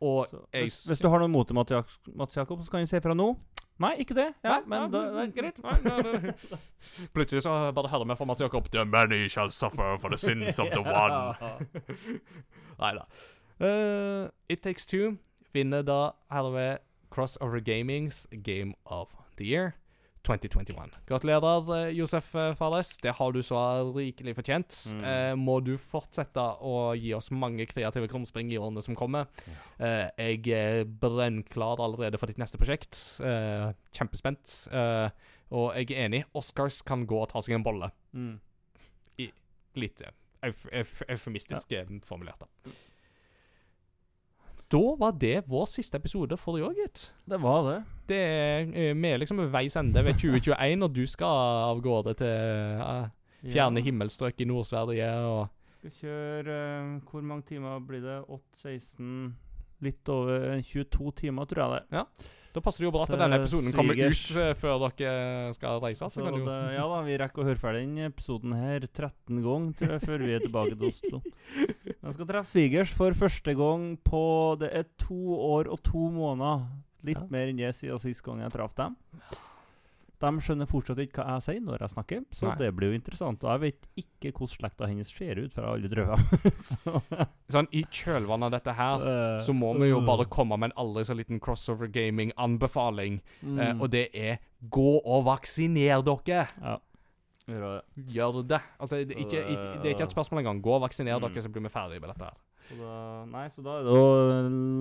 Og Så, jeg hvis, hvis du har noe mot Mats Jakob, så kan du si fra nå. Nei, ikke det. Ja, Nei, men ja, greit. Plutselig så bare hører vi fra Mats Jakob The many shall suffer for the sins of the one. Nei da. Uh, It Takes Two vinner da herved Crossover Gamings Game of the Year 2021. Gratulerer, eh, Josef Fares. Det har du så rikelig fortjent. Mm. Eh, må du fortsette å gi oss mange kreative krumspring i årene som kommer. Eh, jeg er brennklar allerede for ditt neste prosjekt. Eh, kjempespent. Eh, og jeg er enig. Oscars kan gå og ta seg en bolle. Mm. Litt eh, euf euf eufemistisk ja. formulert, da. Da var det vår siste episode for i år, gitt. Det var det. Det er, eh, Vi er liksom ved veis ende ved 2021, og du skal av gårde til uh, fjerne himmelstrøk i Nord-Sverige og Skal kjøre uh, Hvor mange timer blir det? 8-16 Litt over 22 timer, tror jeg det. Ja. Da passer det jo bra at denne episoden kommer ut før dere skal reise. Så Så det, ja da, vi rekker å høre ferdig denne episoden her 13 ganger, tror jeg, før vi er tilbake til Oslo. Jeg skal treffe svigers for første gang på Det er to år og to måneder. Litt Ja. mer enn det siden sist gang jeg traff dem. De skjønner fortsatt ikke hva jeg sier når jeg snakker, så Nei. det blir jo interessant. Og jeg vet ikke hvordan slekta hennes ser ut, for jeg har aldri truffet dem. Sånn, I kjølvannet av dette her Eh, så må vi jo bare komme med en aldri så liten crossover gaming-anbefaling. Mm. Eh, og det er gå og vaksiner dere! Ja. Gjør det. Gjør det. Altså, det, er ikke, ikke, det er ikke et spørsmål engang. Gå og vaksiner Mm. dere, så blir vi ferdige med dette her. Så da, nei, så da er det å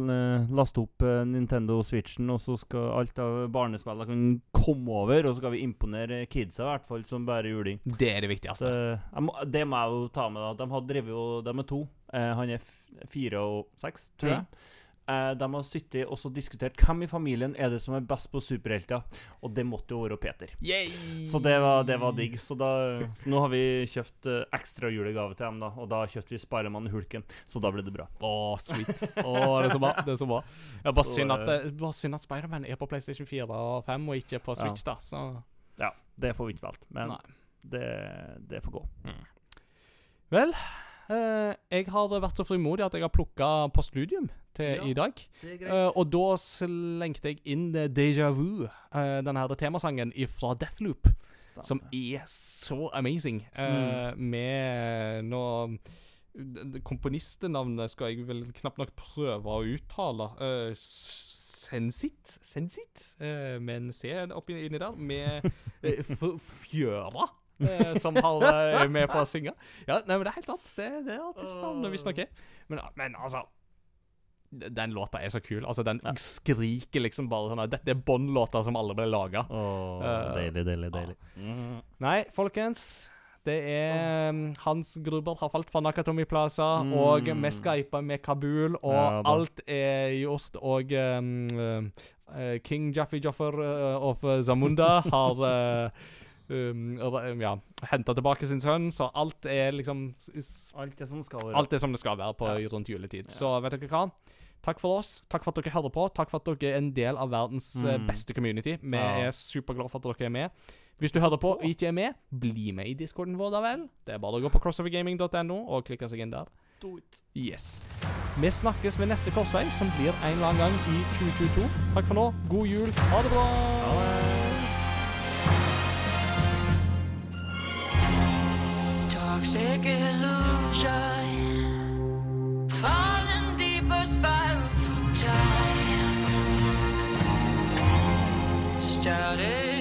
eh, laste opp eh, Nintendo Switchen, og så skal alt av barnespillene kan komme over, og så skal vi imponere kidsa, i hvert fall, som bare juling. Det er det viktigste. Det, må, det må jeg jo ta med. da De har drevet de er to. Eh, han er fire og seks, tror jeg. Eh, de har sittet og så diskutert hvem i familien er det som er best på superhelter. Og det måtte jo være Peter. Yay! Så det var, det var digg. Så, da, så nå har vi kjøpt eh, ekstra julegave til dem, da. Og da kjøpte vi Spiderman og Hulken, så da ble det bra. Å, sweet. Oh, det er så bra. Det er så bra. Ja, bare, Så, synd at, eh, bare synd at Spiderman er på PlayStation 4 og 5, og ikke på Ja. Switch, da. Så Ja, det får vi ikke valgt, men det, det får gå. Vel, eh, jeg har vært så frimodig at jeg har plukka Postludium til Ja, i dag. Eh, og da slengte jeg inn eh, Deja Vu, uh, den her temasangen fra Deathloop, som er så amazing. Mm. Med nå Komponistenavnet skal jeg vel knapt nok prøve å uttale. Sensit? Sensit? Eh, med en C oppi inni der. Med eh, Fjøra. Eh, som har med på å synge. Ja, nei, men det er helt sant. Det, det er artistnavnet vi snakker. Men, men altså Den låta er så kul. Altså, Den Ja. skriker liksom bare sånn at Dette er Bond-låter som alle ble laga. Åh, Eh, deilig, deilig, deilig. Mm. Nei, folkens. Det er um, Hans Gruber har falt fra Nakatomi Plaza, Mm. og vi skypa med Kabul, og Ja alt er gjort, og um, uh, King Jaffi Joffer of Zamunda har uh, um, ja, henta tilbake sin sønn, så alt er liksom Alt er som det skal være. Alt er som det skal være på Ja. rundt juletid. Ja. Så vet dere hva? Takk for oss. Takk for at dere hører på. Takk for at dere er en del av verdens eh, Mm. beste community. Vi Ja. er superglade for at dere er med. Hvis du hører på og ikke er med, bli med i discorden vår, da vel. Det er bare å gå på crossovergaming.no og klikke seg inn der. Do it. Yes. Vi snakkes ved neste korsvei, som blir en eller annen gang i 2022. Takk for nå. God jul. Ha det bra. toxic illusion. Falling deeper spiral through time. Started.